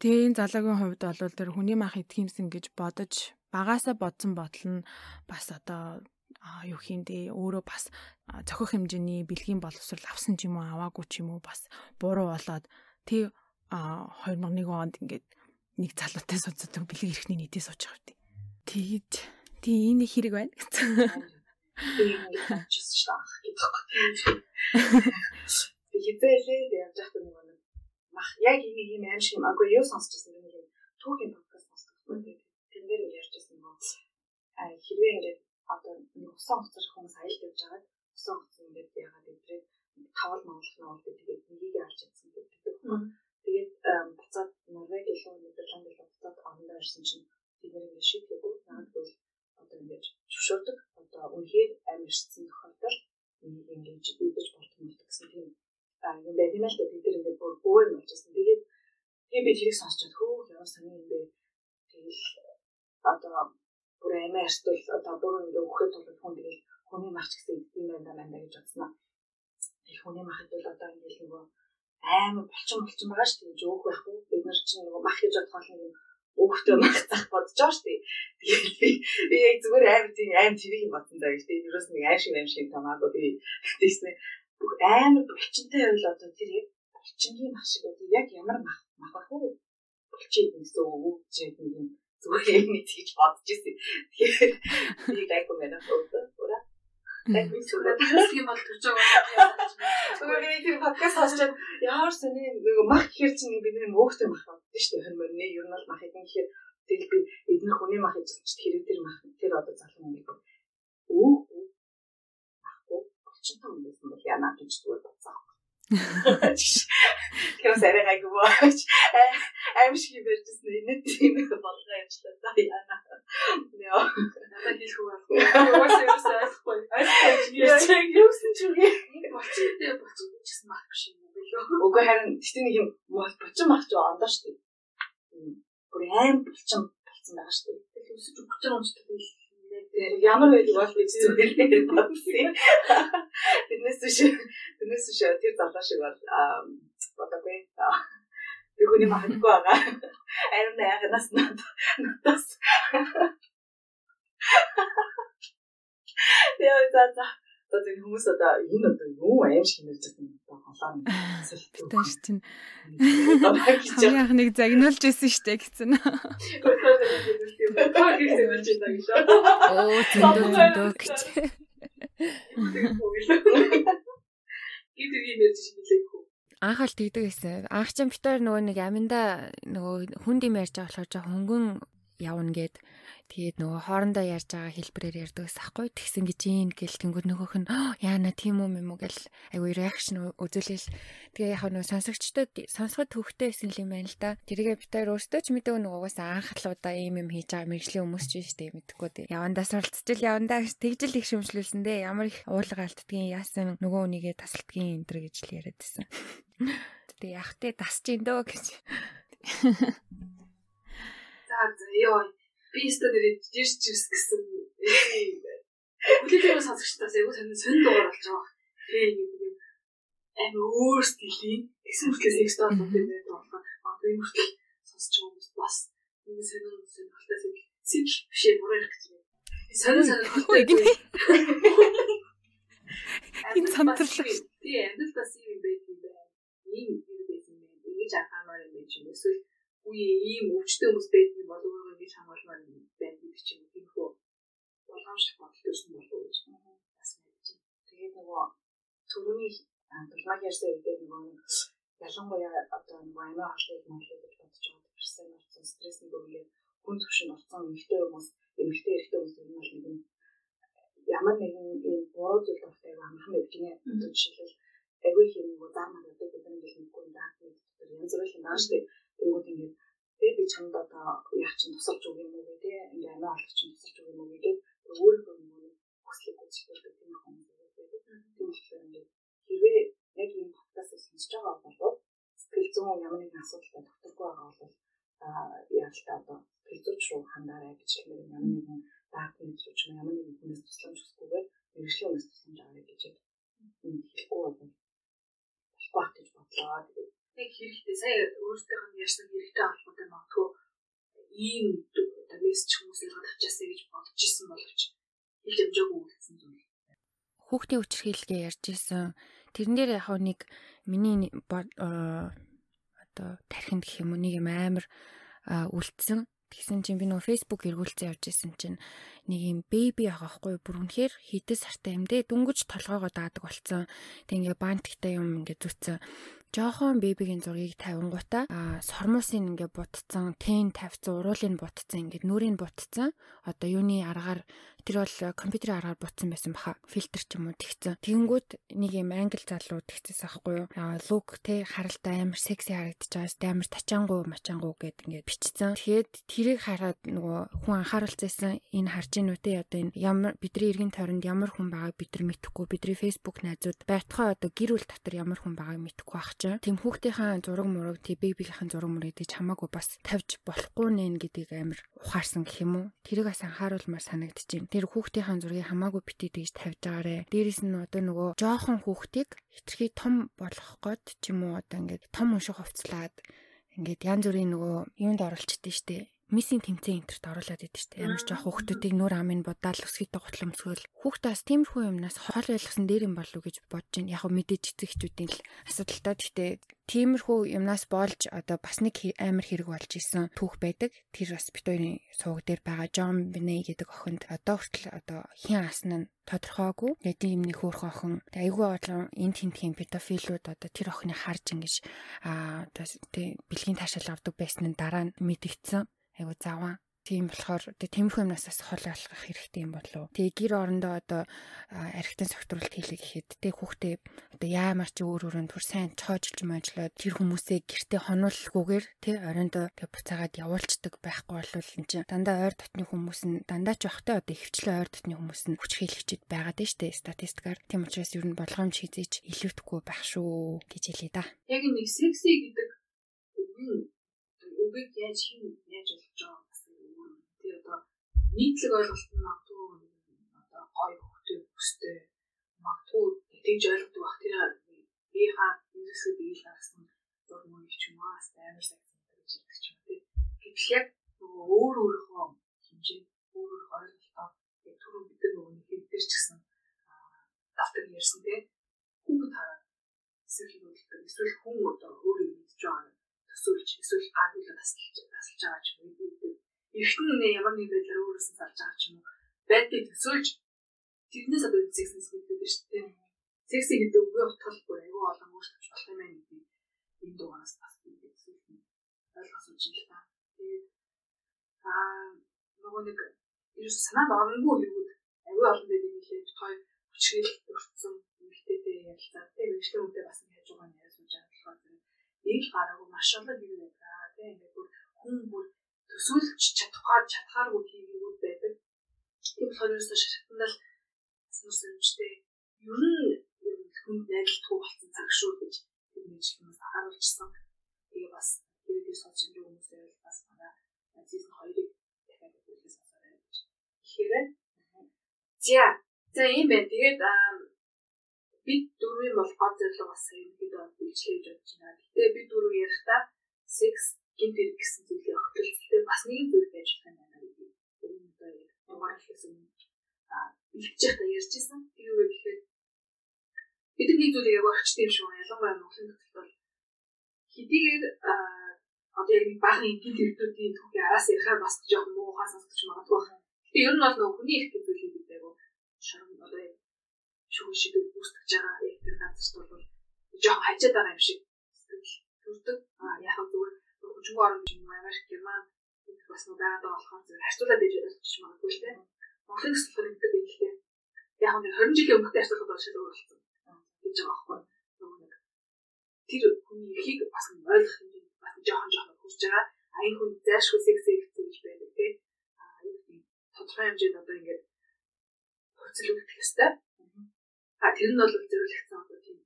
Тэгээ энэ залуугийн хувьд бол тэр хүний мах идэхимсэн гэж бодож багаасаа бодсон бодол нь бас одоо юу хийндээ өөрөө бас цохих хэмжээний бэлгийн боловсрал авсан ч юм уу аваагүй ч юм уу бас буруу болоод Тэг а 2001 онд ингээд нэг залуутай суддаг бэлэг эрхний нийтээ сууж байгаа үү. Тэгэж тий энэ хэрэг байна гэсэн. Хизээлээ явж байхдаа нөгөө нэг мах яг энэ юм аим шиг юм агүй юу сонсчихсан нэг юм. Түүхийн подкаст сонсдог байхгүй тэр нэр ярьжсэн нөгөө а хэрвээ ингээд одоо усан хуцар хүмүүс аялд явж байгаад усан хуцар ингээд ягаад өдрөө тавал монголох нь бол тэгээд нэгийг алж чадсан гэдэг. Тэгээд буцаад Норвег илүү Нидерланд илүү буцаад орондоо ирсэн чинь бид нэр ингээд шийдгээгүй наад бол одоо ингээд зөвшөөрдөг. Одоо үнэхээр амьдсан тохиолдолд нэг ингэж бийдэж болтгоо гэсэн тийм юм байт юм л да бид нар ингээд бүр өөр юм болчихсон. Тэгээд тийм би тэрийг сонсчод хөөх ямар сони юм бэ. Тэгэл одоо бүр амиа эртвэл одоо бүр ингээд өгөхөд бол хүн тэгэл хүний марч гэсэн юм байна байна гэж бодсноо. Тэр хүний махад бол одоо ингээд нөгөө амар болчин болчин байгаа шүү дээ. Жоох байхгүй. Бид нар чинь нөгөө мах гэж бодоход нэг өөхтөө мах зах бодож байгаа шүү дээ. Тэгээд би би яг зүгээр амар тийм аим тэрийг бодсон даа гэж тийм юус нэг аим шиг аим шиг тамаагүй би тийснэ бүх амар булчинтай байвал одоо тэр яг булчингийн мах шиг одоо яг ямар мах мах ах вэ? Булчид гэсэн үг нэг юм зүгээр юм тийж бодож ирсэн. Тэгэхээр би гайгүй байна ура. Яг би зүгээр тийм бол төрж байгаа. Зүгээр би подкаст сонсчод ямар сони нэг мах гэхэр чинь бид нэг өөхтэй мах боддоо шүү дээ. Хөрмөр нэ ер нь бол мах гэхээр тэгэл би эдгээр хүний мах гэж хэрэг тэр мах тэр одоо залуу юм. Өөх болчихсон юм байсан бол яана гэж зүгээр бодсон. Тэгэхээр сарай гайгүй бооч аим шиг барьжсэн энэ тийм их болгоо явчлаа за яана. Яа. Надад үү байхгүй. Уус юус айхгүй. Айхгүй юусэн ч үгүй. Болчихдээ болчих гэсэн мах биш юм билүү. Үгүй харин тэгтээ нэг юм бочин мах ч ондоо штеп. Бүр аим болчин болсон байгаа штеп. Тэгэхээр өсөж бочин унцдаг ямар байдаг бол гэж зүгээр бодсон. Тэрнээс биш тэрнээс биш тэр залуу шиг бол бодоагүй. Би хүний махадгүй байгаа. Арин найгнаас надаас. Яа за за. Одоо хүмүүс одоо энэ одоо юу аим шиг нэрж байгаа холоо солилцоо. Тааш чинь. Хамгийн анх нэг загнуулж исэн штэ гэсэн. Оо зөндөө зөндөө гэж. Гидэр юм яаж шиг нэлээгүй. Анх аль тэгдэг гэсэн. Анх ч битээр нөгөө нэг аминда нөгөө хүнд юм ярьж байгаа болохоор жоо хөнгөн явна гэд Тэгээд нөгөө хоорондоо ярьж байгаа хэлбэрээр ярьдаг ус ахгүй тэгсэн гэж юм гэл тэнгууд нөгөөх нь яана тийм үү юм уу гэл айгүй реакшн үзүүлэл тэгээ яг нөгөө сонсогчдод сонсоход төвхтэй байсан юм байна л да. Тэргээ битээр өөртөө ч мэдээгүй нөгөө угаасаа анх халуудаа ийм юм хийж байгаа мэрэгжлийн хүмүүс ч дээ мэдхгүй. Явандаа суралцчихл явандаа тэгжэл их шүмжлүүлсэн дээ. Ямар их уурлага алддгийн яасан нөгөө үнийгээ тасалдгийн энэ төр гэж л яриад байсан. Тэгээ яг тэ тасч ин дөө гэж. Ёо би өстө нэр жирс жирс гэсэн хүлээгээ сонсогчдоос айгу сонин сонин дугаар болж байгаа. Тэгээ нэг юм амар өөр стилийн гэсэн мэтлээ секс доолууд байдаг болохоор би хүртэл сонсч байгаа хүмүүс бас нэг сонин сонирхолтой сэтэл бишээ буруу ярих гэж байна. Сонин сонирхолтой гинэ. Энэ самтарлаа. Тий амьдрал бас юм байт юм байна. Ийм юм байсан юм. Ингэж анхаармаар юм ч юм эсвэл үе ийм өвчтөе хүмүүс байдаг юм бол өөрөө ингэж хамгаалмаар байна гэдэг чинь тиймхүү болгоомжлох бодол төрсөн болов уу гэж бас мэдэж байна. Тэгээд нөгөө төрөний дулмаг ярьсан үед нөгөө ялангуяа одоо нөгөө амиа хоолыг монголыг гэж бодож байгаа тэрсэн орсон стрессний бөгөөд хүн төвшин орсон эмэгтэй хүмүүс эмэгтэй эрэгтэй хүмүүс нь бол нэг юм ямар нэгэн ийм буруу зүйл дуртай амархан байдаг гинэ. Жишээлбэл агүй хэм нөгөө зам надад гэдэг нь хэлэхгүй даа гэдэг янз бүрийн юм дээ. Тэнгүүд ингээд тэгээ би чамд одоо яах чинь тусалж өгөх юм уу гэдэг ингээ амиа олох чинь тусалж өгөх юм уу гэдэг өөрөө нөгөө хүслийг гүйцэтгэдэг тийм хүмүүс байдаг. Тийм болохоор ингээд хэрвээ яг энэ подкастыг сонсож байгаа бол сэтгэл зүйн ямар нэгэн асуудалтай докторгүй байгаа бол яаж та одоо сэтгэл зүйч рүү хандаарай гэж хэлмээр ямар нэгэн даад мэдрэвч ямар нэгэн хүнээс тусламж хүсгүйгээр мэрэгжлийн хүнээс тусламж авах гэж хэлэхгүй бол болохгүй гэж бодлоо. Тэгээд яг хэрэгтэй сая өөртөөх нь ярьсан хэрэгтэй холбоотой магадгүй ийм одоо мессеж хүмүүсээр гадагчаасаа гэж бодож исэн боловч их хэмжээгүй үлдсэн зүйл. Хүүхдийн хүчирхийлгээ ярьж исэн. Тэрэн дээр яг нэг миний одоо тархинд гэх юм уу нэг юм амар үлдсэн. Тэгсэн чинь би нөгөө Facebook эргүүлцэн явж исэн чинь нэг юм беби байгаа хгүй бүр үнэхээр хитэ сартай юм дээ дүнгэж толгоогоо даадаг болцсон. Тэг ингээ банттай юм ингээ зүтсэн жоохон бебигийн зургийг тавингуудаа а сормуусын ингээ бутцсан, тэн тавьсан, уруулыг бутцсан, ингээ нүрийг бутцсан. Одоо юуны аргаар тэр бол компьютерийн аргаар бутсан байсан баха. Фильтр ч юм уу тэгсэн. Тэгэнгүүт нэг юм англи залуу тэгчихсэн аахгүй юу. Лук те харалтаа амар секси харагдаж байгаас амар тачаангуу, мачаангуу гэд ингээ бичсэн. Тэгэхэд тэрийг хараад нөгөө хүн анхааруулсан энэ харж ийн үтэй одоо энэ ямар бидний эргэн тойронд ямар хүн байгааг бид нар мэдэхгүй бидний Facebook найзууд байтугай одоо гэр бүл дотор ямар хүн байгааг мэдэхгүй байх чинь тэм хүүхдийнхээ зураг мураг тий бэбигийнхэн зураг мурыг тийч хамаагүй бас тавьж болохгүй нэ гэдгийг амар ухаарсан гэх юм уу тэрийг бас анхааруулмаар санагдчихэв тэр хүүхдийнхээ зургийг хамаагүй битээ тэгж тавьж байгаарэ. Дээрэс нь одоо нөгөө жоохон хүүхдийг хитрхи том болгох гээд ч юм уу одоо ингээд том унших хувцлаад ингээд янз бүрийн нөгөө юунд оролцдөө штэ миссинг тэмцээн энтерт оруулаад идэв штэ. Ямар ч жоох хүүхдүүдийг нүр амын будаал өсгийтэй готломсгөл. Хүүхдээс тиймэрхүү юмнаас хол ойлгосон дээр юм болов уу гэж бодож байна. Яг мэдээж эцэг эхчүүдийн л асуудалтай. Гэхдээ тиймэрхүү юмнаас болж одоо бас нэг амар хэрэг болж исэн түүх байдаг. Тэр бас бит хоёрын сууг дээр байгаа Джон Биней гэдэг охинд одоо хүртэл одоо хин асна нь тодорхойгүй. Тэгээд тийм нэг хөөх охин айгүй олон энэ тентхийн педофилууд одоо тэр охиныг харж ингэж аа одоо бэлгийн таашаал авдаг байсан нь дараа нь мэдэгдсэн айгу заван Тийм болохоор тэмхүү юмнаас бас хол алхах хэрэгтэй юм болов. Тэгээ гэр орондоо одоо архитын согтруулалт хийлээ гэхэд тэг хүүхдээ одоо яамар ч өөр өөрөнд түр сайн чоожлж мажлаад тэр хүмүүсээ гэртээ хонуулахгүйгээр тэг орондоо тэг буцаагаад явуулцдаг байхгүй болвол энэ чинь дандаа ойр дотны хүмүүс нь дандаа ч бахтай одоо ихвчлэн ойр дотны хүмүүс нь хүч хийлэгчэд байгаад штэ статистикаар. Тийм учраас ер нь болгоомж хийзээч илүүтэхгүй байх шүү гэж хэлээ да. Яг нэг секси гэдэг үгийг яаж хин яаж олж байгаа бас өөр тий одоо нийтлэг ойлголт нь магадгүй одоо гой хөвтэй бүстэй магадгүй тэгж ойлгодог бах тэр биеийнхаа бизнесээ биеийг гаргасан зур мөн ч юм аа. Амар сайхан гэж ярьдаг ч юм тий гэтэл яг нөгөө өөр өөрийнхөө хэмжээ өөр өөр ойлголтоо яг түрүү нар нөгөө хэвдэр ч гэсэн давтар ярьсан тий хүүхэд хараад эсвэл хөдөлгөөн эсвэл хүн одоо өөрөө мэдж байгаа төсөөлж эсвэл гар бүлээ тасалж тасалж байгаа ч юм уу. Эхтэн нэ ямар нэг байдлаар өөрөөс нь салж байгаа ч юм уу. Байдгийг төсөөлж тэрнээс одоо гэдэг нь шүү дээ. Секси гэдэг үгээ утгалгүй аюу олон өөрчлөж болох юм байна гэдэг энэ дугаараас бас зүйлс ойлгох гэж байна л та. Тэгээд аа нөгөө нэг ерөөс санаанд оронгүй хэрэгүүд аюу олон байдаг нэлээд той хүчрэл өртсөн эмэгтэйтэй ярилцаад тийм мэрэгчлийн үедээ бас нэг хажуугаа яриа сууж байгаа болохоор ийг гараагүй маш олон юм байдаг. Тэ ингээд бүр хүн бүр төсөөлж чадхаар чадхааргүй хийгүүд байдаг. Тийм болохоор ерөөсөө шатандал асуус юмжтэй. Ер нь хүнд найдалтгүй болсон цаг шүү гэж тэр мэдлэмээс харуулчихсан. Тэгээ бас хэрэдээ сонсч байгаа хүмүүсээ бас манай сизон хоёрыг дахиад өгөхөөс асуурай гэж. Тэгэхээр за за юм байна. Тэгээд бид дөрвийн бол гол зорилго бас ерөнхийдөө үйлчлэж явж байна. Гэтэ бид дөрөв ярихдаа секс гинт хэрэг гэсэн зүйлийг огтлцолтой бас нэгэн зүйл байж болох юм байна гэдэг. Энэ одоо яг дугаар хийхээс өмнө бэлтгэж байхдаа ярьжсэн. Тэр юу гэхээр бид нэг зүйлийг юм шиг байна. Ялангуяа Монголын нөхцөлд бол хэдийгээр одоо яг баахан гинт хэрэгтүүдийн түүхийг араас ярихаар бас жоохон муухай сонсож магадгүй байна. Гэтэ ер нь бол нөгөө хүний их гэдэг зүйлийг бид яг шарам одоо шүүх шиг үүсгэж байгаа яг тэр газарт бол жоохон хажаад байгаа юм шиг сэтгэл төрдөг. Аа яг зүгээр хөгжмөө орон юм Америк, Герман бас нэг байгаад байгаа болохоор зүгээр харьцуулаад ээж ойлгож магадгүй л дээ. Монголын төсөл гэдэг юм дээ. Яг нэг 20 жилийн өмнөхтэй харьцуулахад бол шал өөр болсон гэж байгаа байхгүй юу? Тэр хүний эрхийг бас ойлгох юм бас жоохон жоохон хүрч байгаа. А энэ хүн зайлшгүй секс хэрэгцээ гэж байдаг тийм. А энэ тодорхой хэмжээнд одоо ингээд хөрцөлөгдөх ёстой. А тэр нь бол зөвлөгдсөн одоо тийм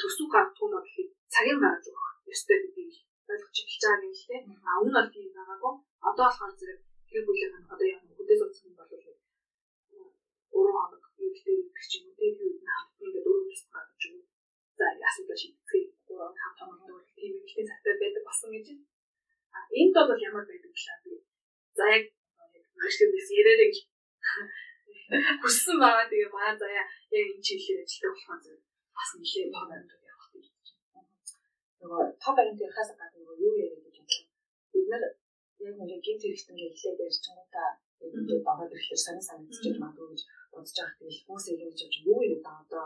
төсөв нь гэхэд цагийн гаргаж өгөх ёстой гэдгийг ойлгож эхэлж байгаа юм л тийм. А өмнө бол тийм байгаагүй. Одоо болохоор зэрэг гэр бүлийн одоо яг хөдөөс утсан бол өөрөө ханаг юутэй гэх чинь үгүй юу нэг хавтан ингээд өөрөө тусах гэж юу. За асуудал шийдэхээ гурав хавтан бол тийм ихтэй цагтай байдаг болсон гэж. А энд бол ямар байдаг вэ? За яг машинээс яриараа гэж хүссэн байгаа. Тэгээ манай заяа яг энэ чиглэлээр ажилладаг болохоор зөв бас нэлээд том амьд явах гэж байна. нөгөө топ баримт ярихаас гадна нөгөө юу яриа гэж бодлоо. Бид нар яг нэг гинт хэрэгтэн гэлээ ярьж чангуудаа ингээд ороод ирэхлээр сонир санагдчихэж магадгүй гэж бодож байгаа. Тэгэл хүмүүс ингэж болж юу юм да одоо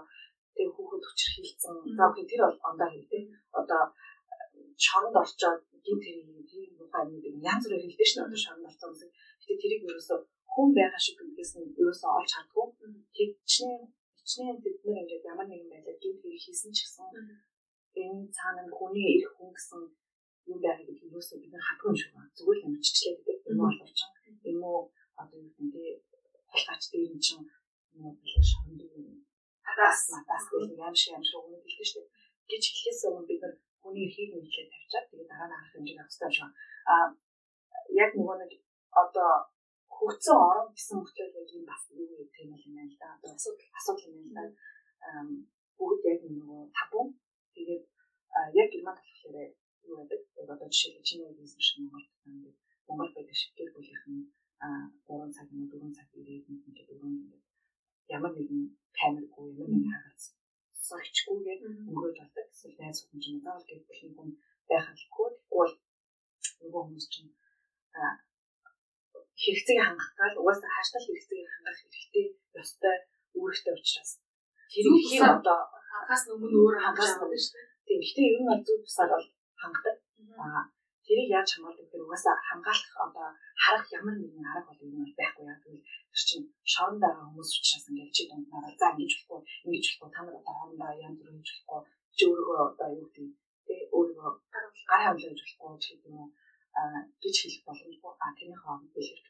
тэг хүүхэд хүчрх хилцэн. За окей тэр бол ондоо хэлтэй. Одоо шоронд орчоод гинт хэрэг тийм тухай юм янз бүр хэлдэг шнэ одоо шоронд орсон. Гэтэ тэрийг ерөөсөө хүн байгаа шиг гэдгээс нь ерөөсөө олж чаддгүй. Хичнээн хичнээн бид нар ингээд ямар нэгэн байдлаар гинт хэрэг хийсэн ч гэсэн энэ цаана хүний эрх хүн гэсэн юм байгаа гэдэг юусоо бид хатгүй юм шиг байна. Зүгээр л амжичлээ гэдэг юм бол орчин. Юм уу одоо юу гэдэг нь хулгайч дээр юм чинь юм бол шоронд хадаас надаас гэх юм шиг юм шиг өгнө гэлтэй шүү дээ. Гэж хэлхээс өмнө бид нар хүний эрхийг мэдлээ тавьчаад тэгээд дараа нь харах хэмжээг авах хэрэгтэй байна. А яг нөгөө нэг одоо хөгцсөн орон гэсэн мөртлөө яг юм бас юу юм тийм юм байна л да. Одоо асуудал асуудал юм байна л да. Бүгд яг нөгөө табу тэгээд яг герман болохоор юу байдаг. Одоо жишээлбэл чиний бизнес шиг Монгол ингээд Монгол байдаг шиг гэр бүлийнхэн а 3 цаг нь 4 цаг ирээд ингээд өрөөнд ингээд ямар нэгэн камергүй ямар нэгэн хагалц сольчгүйгээр өнгөрөөж болдог. Эсвэл найз хүмүүс чинь заавал гэр бүлийн хүн байх албагүй. Тэгвэл нөгөө хүмүүс чинь хэрэгцээг хангах гал угаасаа хааштай хэрэгцээг хангах хэрэгтэй ёстой үүрэгтэй учраас тэр их одоо хангаас өмнө өөр хангаас байна шүү дээ. Тийм. Гэтэ ер нь зөв тусаар бол хангадаг. Аа тэрийг яаж хамгаалдаг гэхээр угаасаа хамгаалах одоо харах ямар нэгэн арга бол юм байхгүй яа гэвэл тэр чинь шорон байгаа хүмүүс учраас ингээд чи дунднаар за ингэж болохгүй ингэж болохгүй та нар одоо хоорондоо янз бүр хийж болохгүй чи өөрөө одоо юу гэдэг тэ өөрөө гар хамлаж болохгүй ч гэдэг юм уу аа гэж хэлэх боломжгүй а тэрний хооронд бэлэрч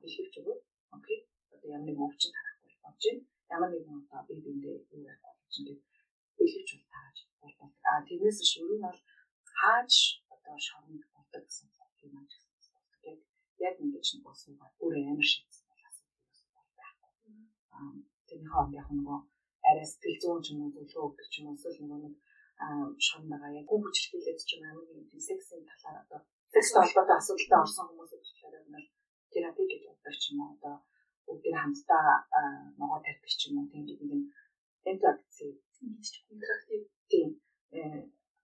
а бэлэрч өгөө окей. Одоо ямар нэгэн өвчин тарахгүй болж байна. Ямар нэгэн одоо би биндээ юу байх болж ингээд бэлэрч бол тааж болдог. А тэрнээс шүү ер нь бол хааж одоо шоронд болдог гэсэн юм аа яг. Яг ингэж нэг болсон ба өөр амар шийдсэн бол асуудал бас байхгүй. Аа тэрний хооронд яг нөгөө арай сэтгэл зүйн ч юм уу зөвлөгөө өгдөг ч юм уу эсвэл нөгөө нэг шорондоо яг хүн хүчрхийлээд ч юм амар нэг сексийн талаар одоо секстэй холбоотой асуудалтай орсон хүмүүс болохоор бол терапи гэж боддог ч юм уу одоо бүгдээ хамтдаа ногоо тарьдаг ч юм уу тийм нэг юм. Интерактив. Интерактив тийм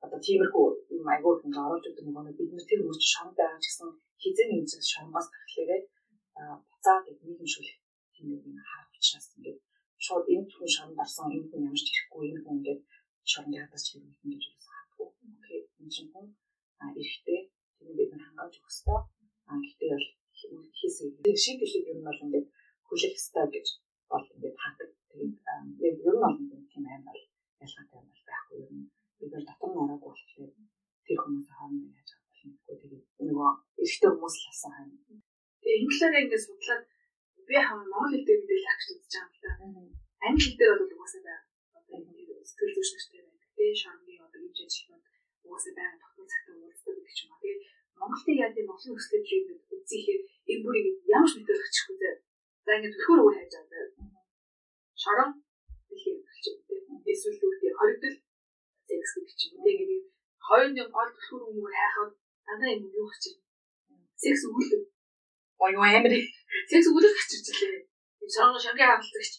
одоо тиймэрхүү юм айгүй ингээ оруулж өгдөг нөгөө бид нар тэр хүмүүс шон байгаа ч гэсэн хизээ нэг зүйл шонгоос тахлаарэ. Буцаад нийгэмшүүлэх тийм нэг юм харах учраас ингээ шууд энэ хүн шонд орсон энэ хүн ямар ч ирэхгүй энэ хүн ингээ шонд ядаж хэрэг ингэж юусан хатгүй. Окей энэ чинь хүн эрэхтэй. Тийм бид нар хангаж ёстой. А гэхдээ бол хийсэн шийдвэрлэх юм бол ингээ хүлээх ёстой гэж бол ингээ хаадаг тэгээд ер нь бол тийм амар ялгаатай юм байхгүй ер нь бид нар дотор нь ороогүй болохоор тэр хүмүүс хоорондоо яаж авах бэ? Тэгээд нөгөө эрэгтэй хүмүүс л асан хайна. Тэгээ энэ талаараа ингээд судлаад би хам монгол хэл дээр мэдээлэл авч үзэж байгаа юм да. Англи хэл дээр бол угаасаа байна. Одоо энэ сэтгэл зүйчнэртэй байдаг. Тэгээ шарны одоо энэ ажилтнууд угаасаа байна. Тогтмол цагтаа уулздаг ч юм уу. Тэгээ Монголын яа тийм олон өсөлтөд үзийхээр энэ бүрийг ямар ч мэдээлэл өгчихгүй зэ. За ингээд төлхөр өгөө хайж байгаа. Шорон дэлхийн хэлчих үү. Эсвэл үүтэй хоригдл секс гэдэг чинь тэгээд хоёрын гол түлхүүр өмнөр хайхад дандаа юм юу гэж секс өгүүлэг оюу амир секс өгүүлэг гарчиж ирлээ. Шонгон шангийн хадгалцагч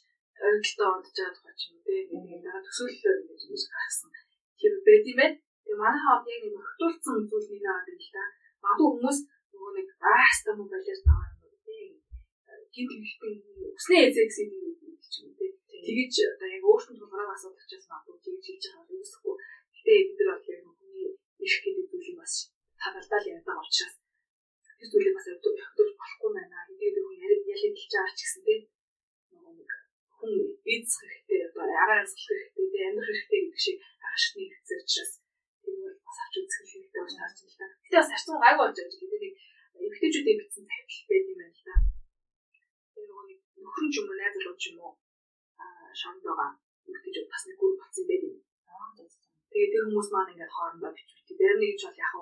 ойролтоо орж байгаа тухай ч юм тийм дараа төсөөллөөр ингэж гаргасан. Тэр юм байна. Тэгээ манай хаад яг нэг өгтүүлсэн зүйл нэг аваад байна л да. Магадгүй хүмүүс нөгөө нэг ааста балиас наваа юм тийм. Гинт ихтэй үснээ секс юм гэж юм тийм. Тэгэж одоо яг өөртөө тулгараа асуудал учраас магадгүй тэгж хийж байгаа юм үүсэхгүй. Гэтэ бид нар бол яг хүний их гэдэг зүйлийг бас хадгалдаа л ярьдаг учраас тэр зүйлийг бас өгдөрж болохгүй байна. Тэгээд хүн яриад ялж байгаа ч гэсэн тийм нөгөө нэг хүн эзэх хэрэгтэй одоо агаар амсгах хэрэгтэй тийм амьдрах хэрэгтэй гэдэг шиг агашны хэрэгцээ учраас бас авч үзэх хэрэгтэй болж таарч байна. Гэтэ бас харцсан гайгүй болж байгаа гэдэг нэг эмгтээчүүдийн бичсэн цагтл байд юм байна л да. Тэр нөгөө нэг нөхөр ч юм уу найз залуу ч юм уу шонд байгаа. Үгтэж бас нэг гүр болсон байд юм. Тэгээд тэр хүмүүс маань ингээд хоорондоо бичвэртэй. Тэр нэг ч бол яг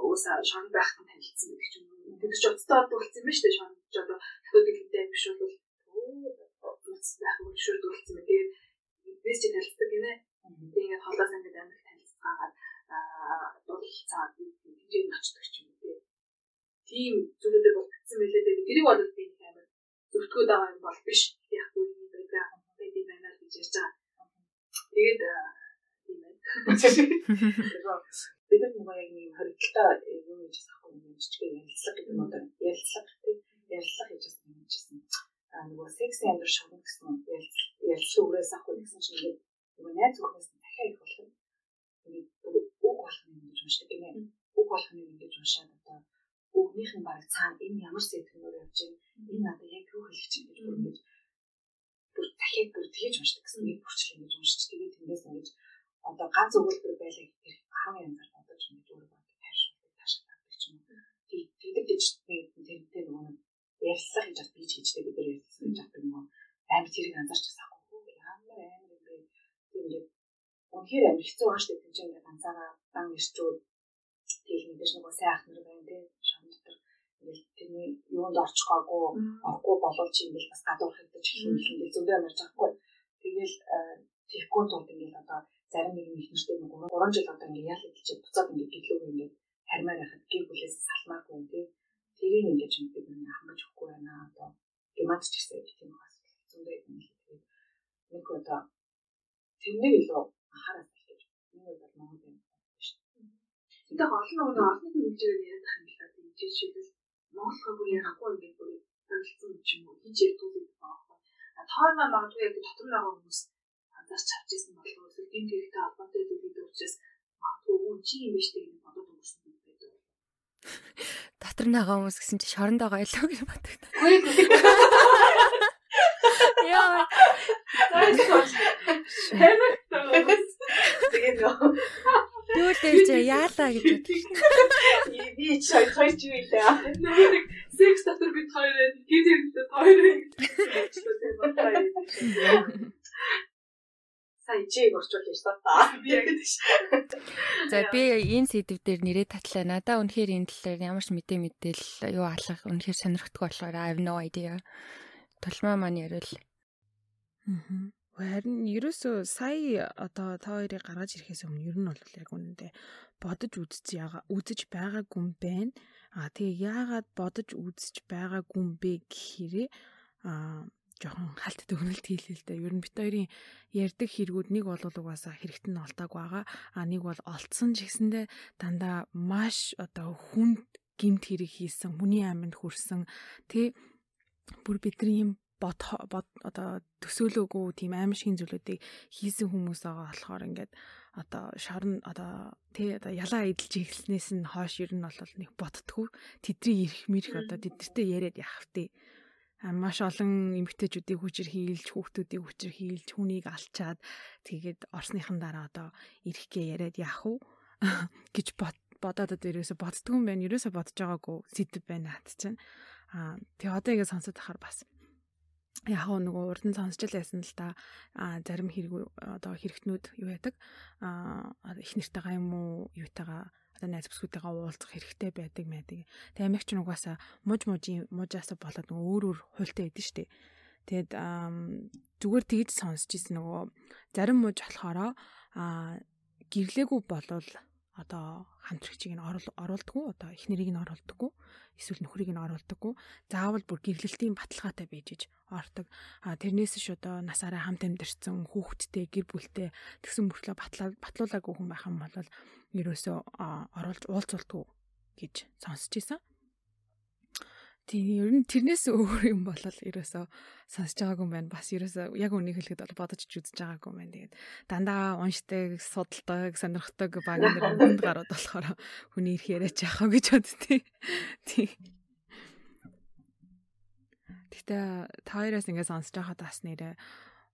уусаа шонд байхад нь танилцсан гэдэг ч юм уу. Тэр ч өцтөө болсон юм ба штэ шонд ч одоо хэлтэй биш бол үс байх өшөөр дүүлсэн мэ. Тэгээд бис чи танилцдаг гинэ. Тэгээд ингээд холоос ингээд амьд танилцсаагаад дуулцаад хинжээнд очдог ч юм уу. Тийм зүйлүүдээр бол битсэн мэлээ. Тэрийг бол би амар зөвтгөөд байгаа юм бол биш. Яг үгүй байгаа байд юм байна гэж ярьж байгаа. Тэгээд тийм байна. нөгөө яг нэг хоригдлоо юу гэж асахгүй юм жижиг ярилцлага гэдэг юм одоо ярилцлага тийм ярилцлага гэж хэлсэн. А нөгөө секс амдэр шавна гэсэн ярилцлага өгөөс авахгүй гэсэн чинь ингээд нөгөө найз зөвхнээс дахиад их юм. Тэгээд үг болох юм гэж уншдаг гинэ. Үг болох юм гэж уншаад одоо өгнийх нь баг цаана энэ ямар сэтгэлээр явж байна. Энэ надад яг юу хэлэх чинь гэж бүр ингэж бүр дахиад бүр тэгэж уншдаг гэсэн. Нэг бүрчлэн ингэж уншиж тэгээд тэндээс ингэж одоо ганц өгүүлбэр байлаа гэх 10 янзаар бодож ингэж өөрөө бод тайшруулдаг таашаа тавьдаг ч юм уу. Тэгдэг гэж тэрнтэй нөгөө ярьслах гэж би ч хийжтэй бид нар ярьсан гэж авдаг юм уу. Амар тэрийг анзаарч байсаахгүй. Ямар амар юм бэ. Тэгээд үнэхээр амар хэцүү байгаа шүү дээ. Тэгж ингээд ганцаараа дан ирчүүд тэгэл мэдээж нөгөө сайн ах нар байна тийм шам дотор ингээл тэрний юунд орчихгаагүй орохгүй болов чи ингээл бас гадуур хэвдэж эхлэх юм ингээл зөндөө амьдарч байгаагүй. Тэгэл тэгэхгүй тулд ингээл одоо зарим нэг их нэртэй нэг 3 жил одоо ингээд яал идэлч буцаад ингээд гэдлүүг ингээд хармаар байхад гэр бүлээс салмаагүй тийм тэрийг ингээд ч бид нэг хангаж өгөхгүй байна одоо. Гэмат ч гэсэн тийм бас зөндөө юм л тэгээд нэг одоо тэрнэр илүү анхаарал татчих. Миний бол Монгол юм шүү дээ. Тэгээд олон нөгөө олон хэмжээгээр яриад ах юм л та тийм жишээлбэл Монголхоо бүр ярихгүй ингээд бүр харилцсан юм уу хийж ярьдаг юм байна. А тоорноо магадгүй яг дотор байгаа хүмүүс надаас чавж исэн болов эсвэл гинт хэрэгтэй холбоотой зүйлүүд учраас магадгүй үн чи юм биш гэдэг бодоод өнгөрсөн юм байдаг. Дотор нагаа хүмүүс гэсэн чи шоронд байгаа илүү гэж боддог. Яа. Тэгээд нөө Дэж яалаа гэж боддог. би ч хоёр хоёр ч юу илээ. Нэг секс дотор бид хоёр гинт хэрэгтэй хоёр Сайн ичээг орчуул яж та. би яг тийш. За би энэ сэдв дээр нэрээ татлаа. Надаа үнэхээр энэ талаар ямар ч мэдээ мэдээл юу алах үнэхээр сонирхтгүй болохоор I have no idea. Тулмаа маань ярил. Аа. Харин ерөөсөө сая одоо та хоёрыг гаргаж ирэхээс өмнө ер нь бол яг үнэндээ бодож үзэж яага үзэж байгаагүй юм байна. Аа тэгээ яагаад бодож үзэж байгаагүй юм бэ гэхээрээ аа жоохон халт төгнөлт хийлээ л дээ. Ер нь бит хоёрын ярддаг хэрэгүүд нэг бол угаасаа хэрэгт нь олтааг байгаа. А нэг бол олцсон ч гэсэндээ дандаа маш одоо хүнд гимт хэрэг хийсэн, хүний аминд хүрсэн. Тэ бүр бидний юм бод бод одоо төсөөлөөгүй тийм аим шиг зүйлүүдийг хийсэн хүмүүс байгаа болохоор ингээд одоо шорон одоо тий одоо ялаа эдэлж эхэлснээс нь хойш ер нь бол нэг бодтгүй тэдний ирэх мэрх одоо тэдэртээ яриад явах тий маш олон эмгтээчүүдийг хүчээр хийлж хүүхдүүдийг хүчээр хийлж хүнийг алчаад тэгээд орсныхан дараа одоо ирэхгээ яриад яах вэ? гэж бодоод одоо ерөөсө боддгүй юм байна ерөөсө бодож байгаагүй сэдв байна хат чинь. Аа тэгээ одоо ингэ сонсоод ахаар бас яг нөгөө урд нь сонсч л байсан л та зарим хэрэг одоо хэрэгтнүүд юу яадаг их нэртэйгаа юм уу юутайгаа одоо найз бүсгүүдтэйгээ уулзах хэрэгтэй байдаг байдаг. Тэгээ амигч нь угаасаа муж мужийн мужаасаа болоод нөгөө өөр өөр хуйлтай байдэн штэ. Тэгэд зүгээр тэгж сонсч ирсэн нөгөө зарим муж болохоро а гэрлээгүй болвол одоо хамтрагчийг нь оруулдаггүй одоо их нэрийг нь оруулдаггүй эсвэл нөхрийг нь оруулдаггүй. Заавал бүр гэрлэлтийн баталгаатай байж иж ордог. А тэрнээс ш одоо насаараа хамт амьдарсан хүүхэдтэй гэр бүлтэй тэгсэн мөртлөө батлуулаагүй хүн байх юм бол ерөөсөө оруулж уулзуулдаггүй гэж сонсч ийсэн Тийм ер нь тэрнээс өөр юм болол ерөөсөө сонсож байгаагүй юм байна. Бас ерөөсөө яг үнийг хэлэхэд бол бодож ч үзэж байгаагүй юм байна. Тэгээд дандаа уншдаг, судалдаг, сонирхдаг баг нэр хүнд гарууд болохоор хүний ирэх яриач яах вэ гэж боддتي. Тийм. Гэтэ та хоёроос ингэ сонсож байхад бас нэрээ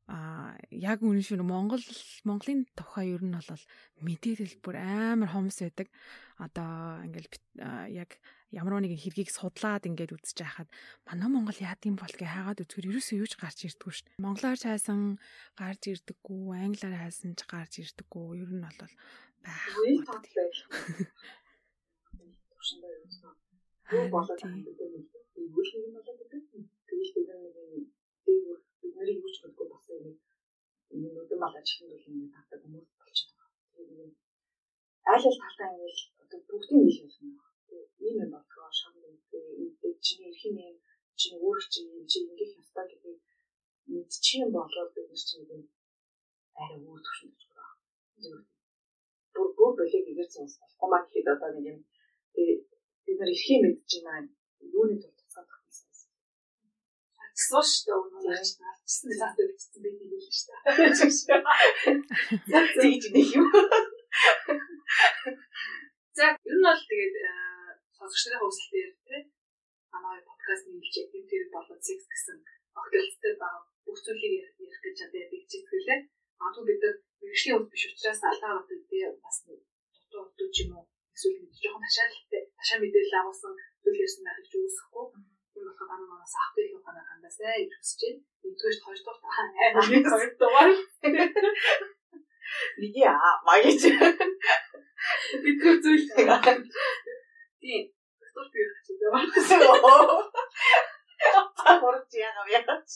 а яг үнэн шүү Монгол Монголын тухай ер нь бол мэдээлэл бүр амар хомс байдаг. Одоо ингээл яг ямар нэгэн хэргийг судлаад ингээд үзэж байхад манай Монгол яад юм бол гэ хаагаад үзэхэр ерөөсөө юуж гарч ирдэггүй шүү дээ. Монголоор хайсан гарч ирдэггүй, англиар хайсан ч гарч ирдэггүй. Ер нь бол байхгүй. Юу болоод байгаа юм бэ? Юу л юм болоод байгаа юм. Тэгэж бид нэг юм дээгүүр бидний юу ч мэдгүй болсон юм. Энэ нүдэн балаж ихэнд бол ингэ татдаг хүмүүс болчиход байгаа. Тэгээд айл ал талтаа ингэ одоо бүгдийн нийл болно ийм юм болтгоо шам мэдээ чиний эрхийн юм чинь өөрх чинь юм чи ингэх ёстой гэдгийг мэдчихэн болоод бид нар чинь нэг арай өөр төвшөнд очих байгаа. Бүр бүр коллег игэрч бас болохгүй маа гэхэд одоо нэг юм бид нар эрхээ мэдж байна. Юуны тул туцаадах гэсэн. Тэгсэн шүү дээ өнөө арчсан заатай бичсэн байх юм л шүү дээ. Тэгж нэг юм. За ер нь бол тэгээд сонсогч нарын хөвсөлтөөр тий манай подкаст нийлжээ гэм тэр болоод секс гэсэн огтлцтэй ба бүх зүйлийг ярих гэж чадаа бig зэтгэлээ. Магадгүй бид нар мэрэгжлийн үс биш учраас алдаа гардаг би бас дутуу өгдөг юм уу? Эсвэл нэг жоохон ташаалтай ташаа мэдээлэл агуулсан зүйл ярьсан байх гэж үүсэхгүй. Тэр болохоор дараа манаас ах гэх юм ханаа хандаасаа гэж хүсэж байна. Нэгдүгээр хоёрдугаар тахаа хоёрдугаар. Нэг яа магич. Бид тэр зүйл. Тийм. Доктор би ярих гэж байна. Хурд яагаад яагаад.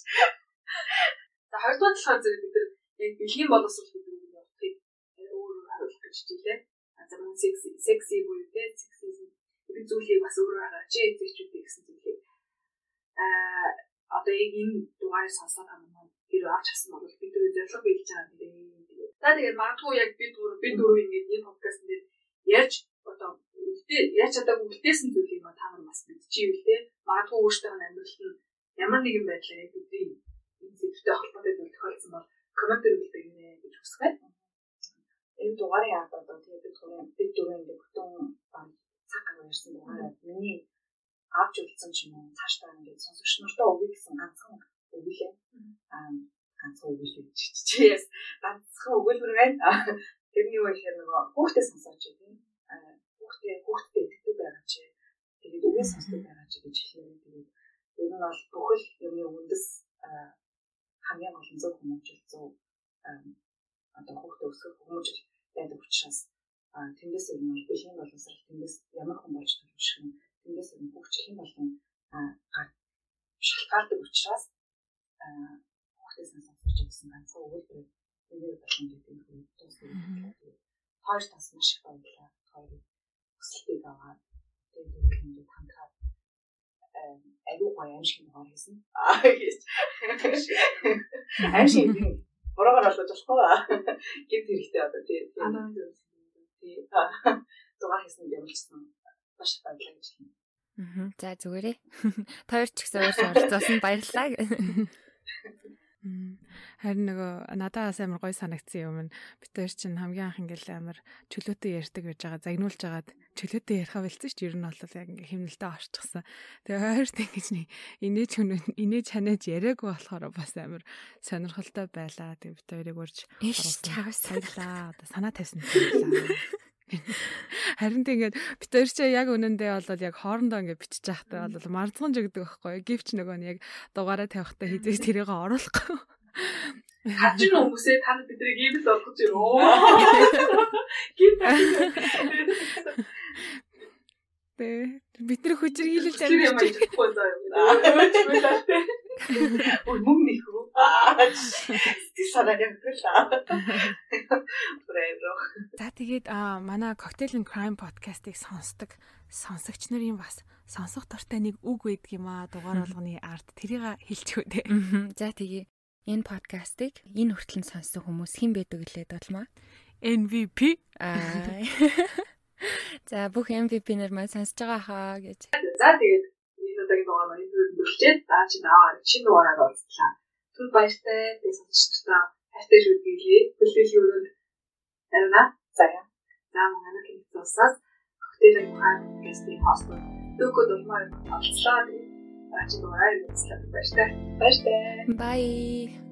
За хоёрдугаар талаар зэрэг бид нар яг бэлгийн боловсрол гэдэг үг явахыг өөр харуулах гэж хэлээ. За мөн секси секси буюу тэ сексизм гэдэг зүйлийг бас өөрөөр хараач эзэгчүүдийг гэсэн зүйлийг аа одоо яг энэ дугаарыг сонсоод хамаа тэр авч авсан бол бид дөрөв зорилго биелж байгаа юм дээ. За тэгээд магадгүй яг бид дөрөв бид дөрөв ингэж энэ подкаст дээр ярьж одоо яаж чадаагүй үлдээсэн зүйлийг та нар бас мэдчихийвэл те магадгүй өөртөө амьдралд нь ямар нэгэн байдлаар яг бидний энэ зүйлтэй холбоотой зүйл тохиолдсон бол комментэр үлдээ гинэ гэж хүсвэ. Энэ дугаарыг аваад одоо тэгээд бид дөрөв бид дөрөв ингэ бүтэн цаг гаргасан дугаараа миний авч үлдсэн ч юм уу цаашдаа ингээд сонсогч нартаа өгье гэсэн ганцхан өгүүлээ. Аа ганцхан өгүүлээ гэж чиээс ганцхан өгүүлбэр байна. Тэрний үеэр нөгөө хүүхдээ сонсооч тийм. Аа хүүхдээ хүүхдээ итгэдэг байгаа чи. Тэгээд үгээ сонсдог байгаа чи гэж хэлээ. Тэгээд ер нь бол бүхэл юмны үндэс хамгийн гол нь зөв хүмүүжил зөв одоо хүүхдээ өсгөх хүмүүжил байдаг учраас тэндээс ер нь бол бэлгийн боловсрал тэндээс ямар хүн болж төлөвшөх нь тэндээс ер нь хөгжлийн болон шалтгаалдаг учраас хүүхдээс нь сонсож байсан ганцхан өгүүлбэр нэмэр болно гэдэг нь дуусна. Хоёр тас маш их баярлалаа. Хоёрыг хүсэлтийг аваад тэгээд ингээд хамтраад аюу гоё аимшиг нөхөр хийсэн. Аа гэж. Аимшиг борогоор олж болохгүй. Гинт хэрэгтэй одоо тий. Тий. Зугаар хийсэн юмчсан маш баярлалаа гэж хэлнэ. Аа. За зүгээрээ. Тойр ч гэсэн уурж оролцсон баярлалаа. Харин нөгөө надаас амар гоё санагдсан юм нь бид хоёр чинь хамгийн анх ингээл амар чөлөөтэй ярьдаг байж байгаа загнуулж агаад чөлөөтэй ярихаа бэлдсэн шүү дээ. Ер нь бол яг ингээ хэмнэлтэд орчихсан. Тэгээ хоёрт ингэж нэг инээж инээж ханаж яриаггүй болохоор бас амар сонирхолтой байлаа. Тэгээ бид хоёрыг урьж чавс саялаа. Одоо санаа тавьсан байлаа. Харин тэгээд бид хоёр ч яг үнэндээ бол яг хоорондоо ингээд бичиж байхдаа бол марцган жигдэг байхгүй. Гэвч нөгөө нь яг дугаараа тавихтаа хизээс тэрийг оруулахгүй. Хачин хүмүүсээ та нар биднийг ийм л олгож ирөө. Гинт. Тэ бид нар хүчрхийлэл даа. Ой мөнгө нэх үү? Тэг санаа явуулаа. Брэвро. За тэгээд а манай Cocktail and Crime podcast-ыг сонсдог сонсогч нарын бас сонсох дуртай нэг үг байдаг юм аа дугаар болгоны арт тэрийг хэлчихөө дээ. За тэгээ энэ подкастыг энэ хүртэл сонссон хүмүүс хэн байдаг гэлээд болмаа? MVP. Аа. За бүх MVP нар маань сонсож байгаа хаа гэж. За тэгээд энэ удаагийн дугаар маань дүрчээд даа чи наваа шинэ дугаараар оролцлаа. Түр баяртай би сонсогч нартай хайртай шүдгэлээ. Бүлэглэлийн өрөөнд харина. За яа. За манай кино цусаас коктейл хаан гэсний хост. Дөгөө дулмаа олцлаа. Тэгээд даа чи дугаараар оролцлаа. Баяртай. Баяртай. Bye.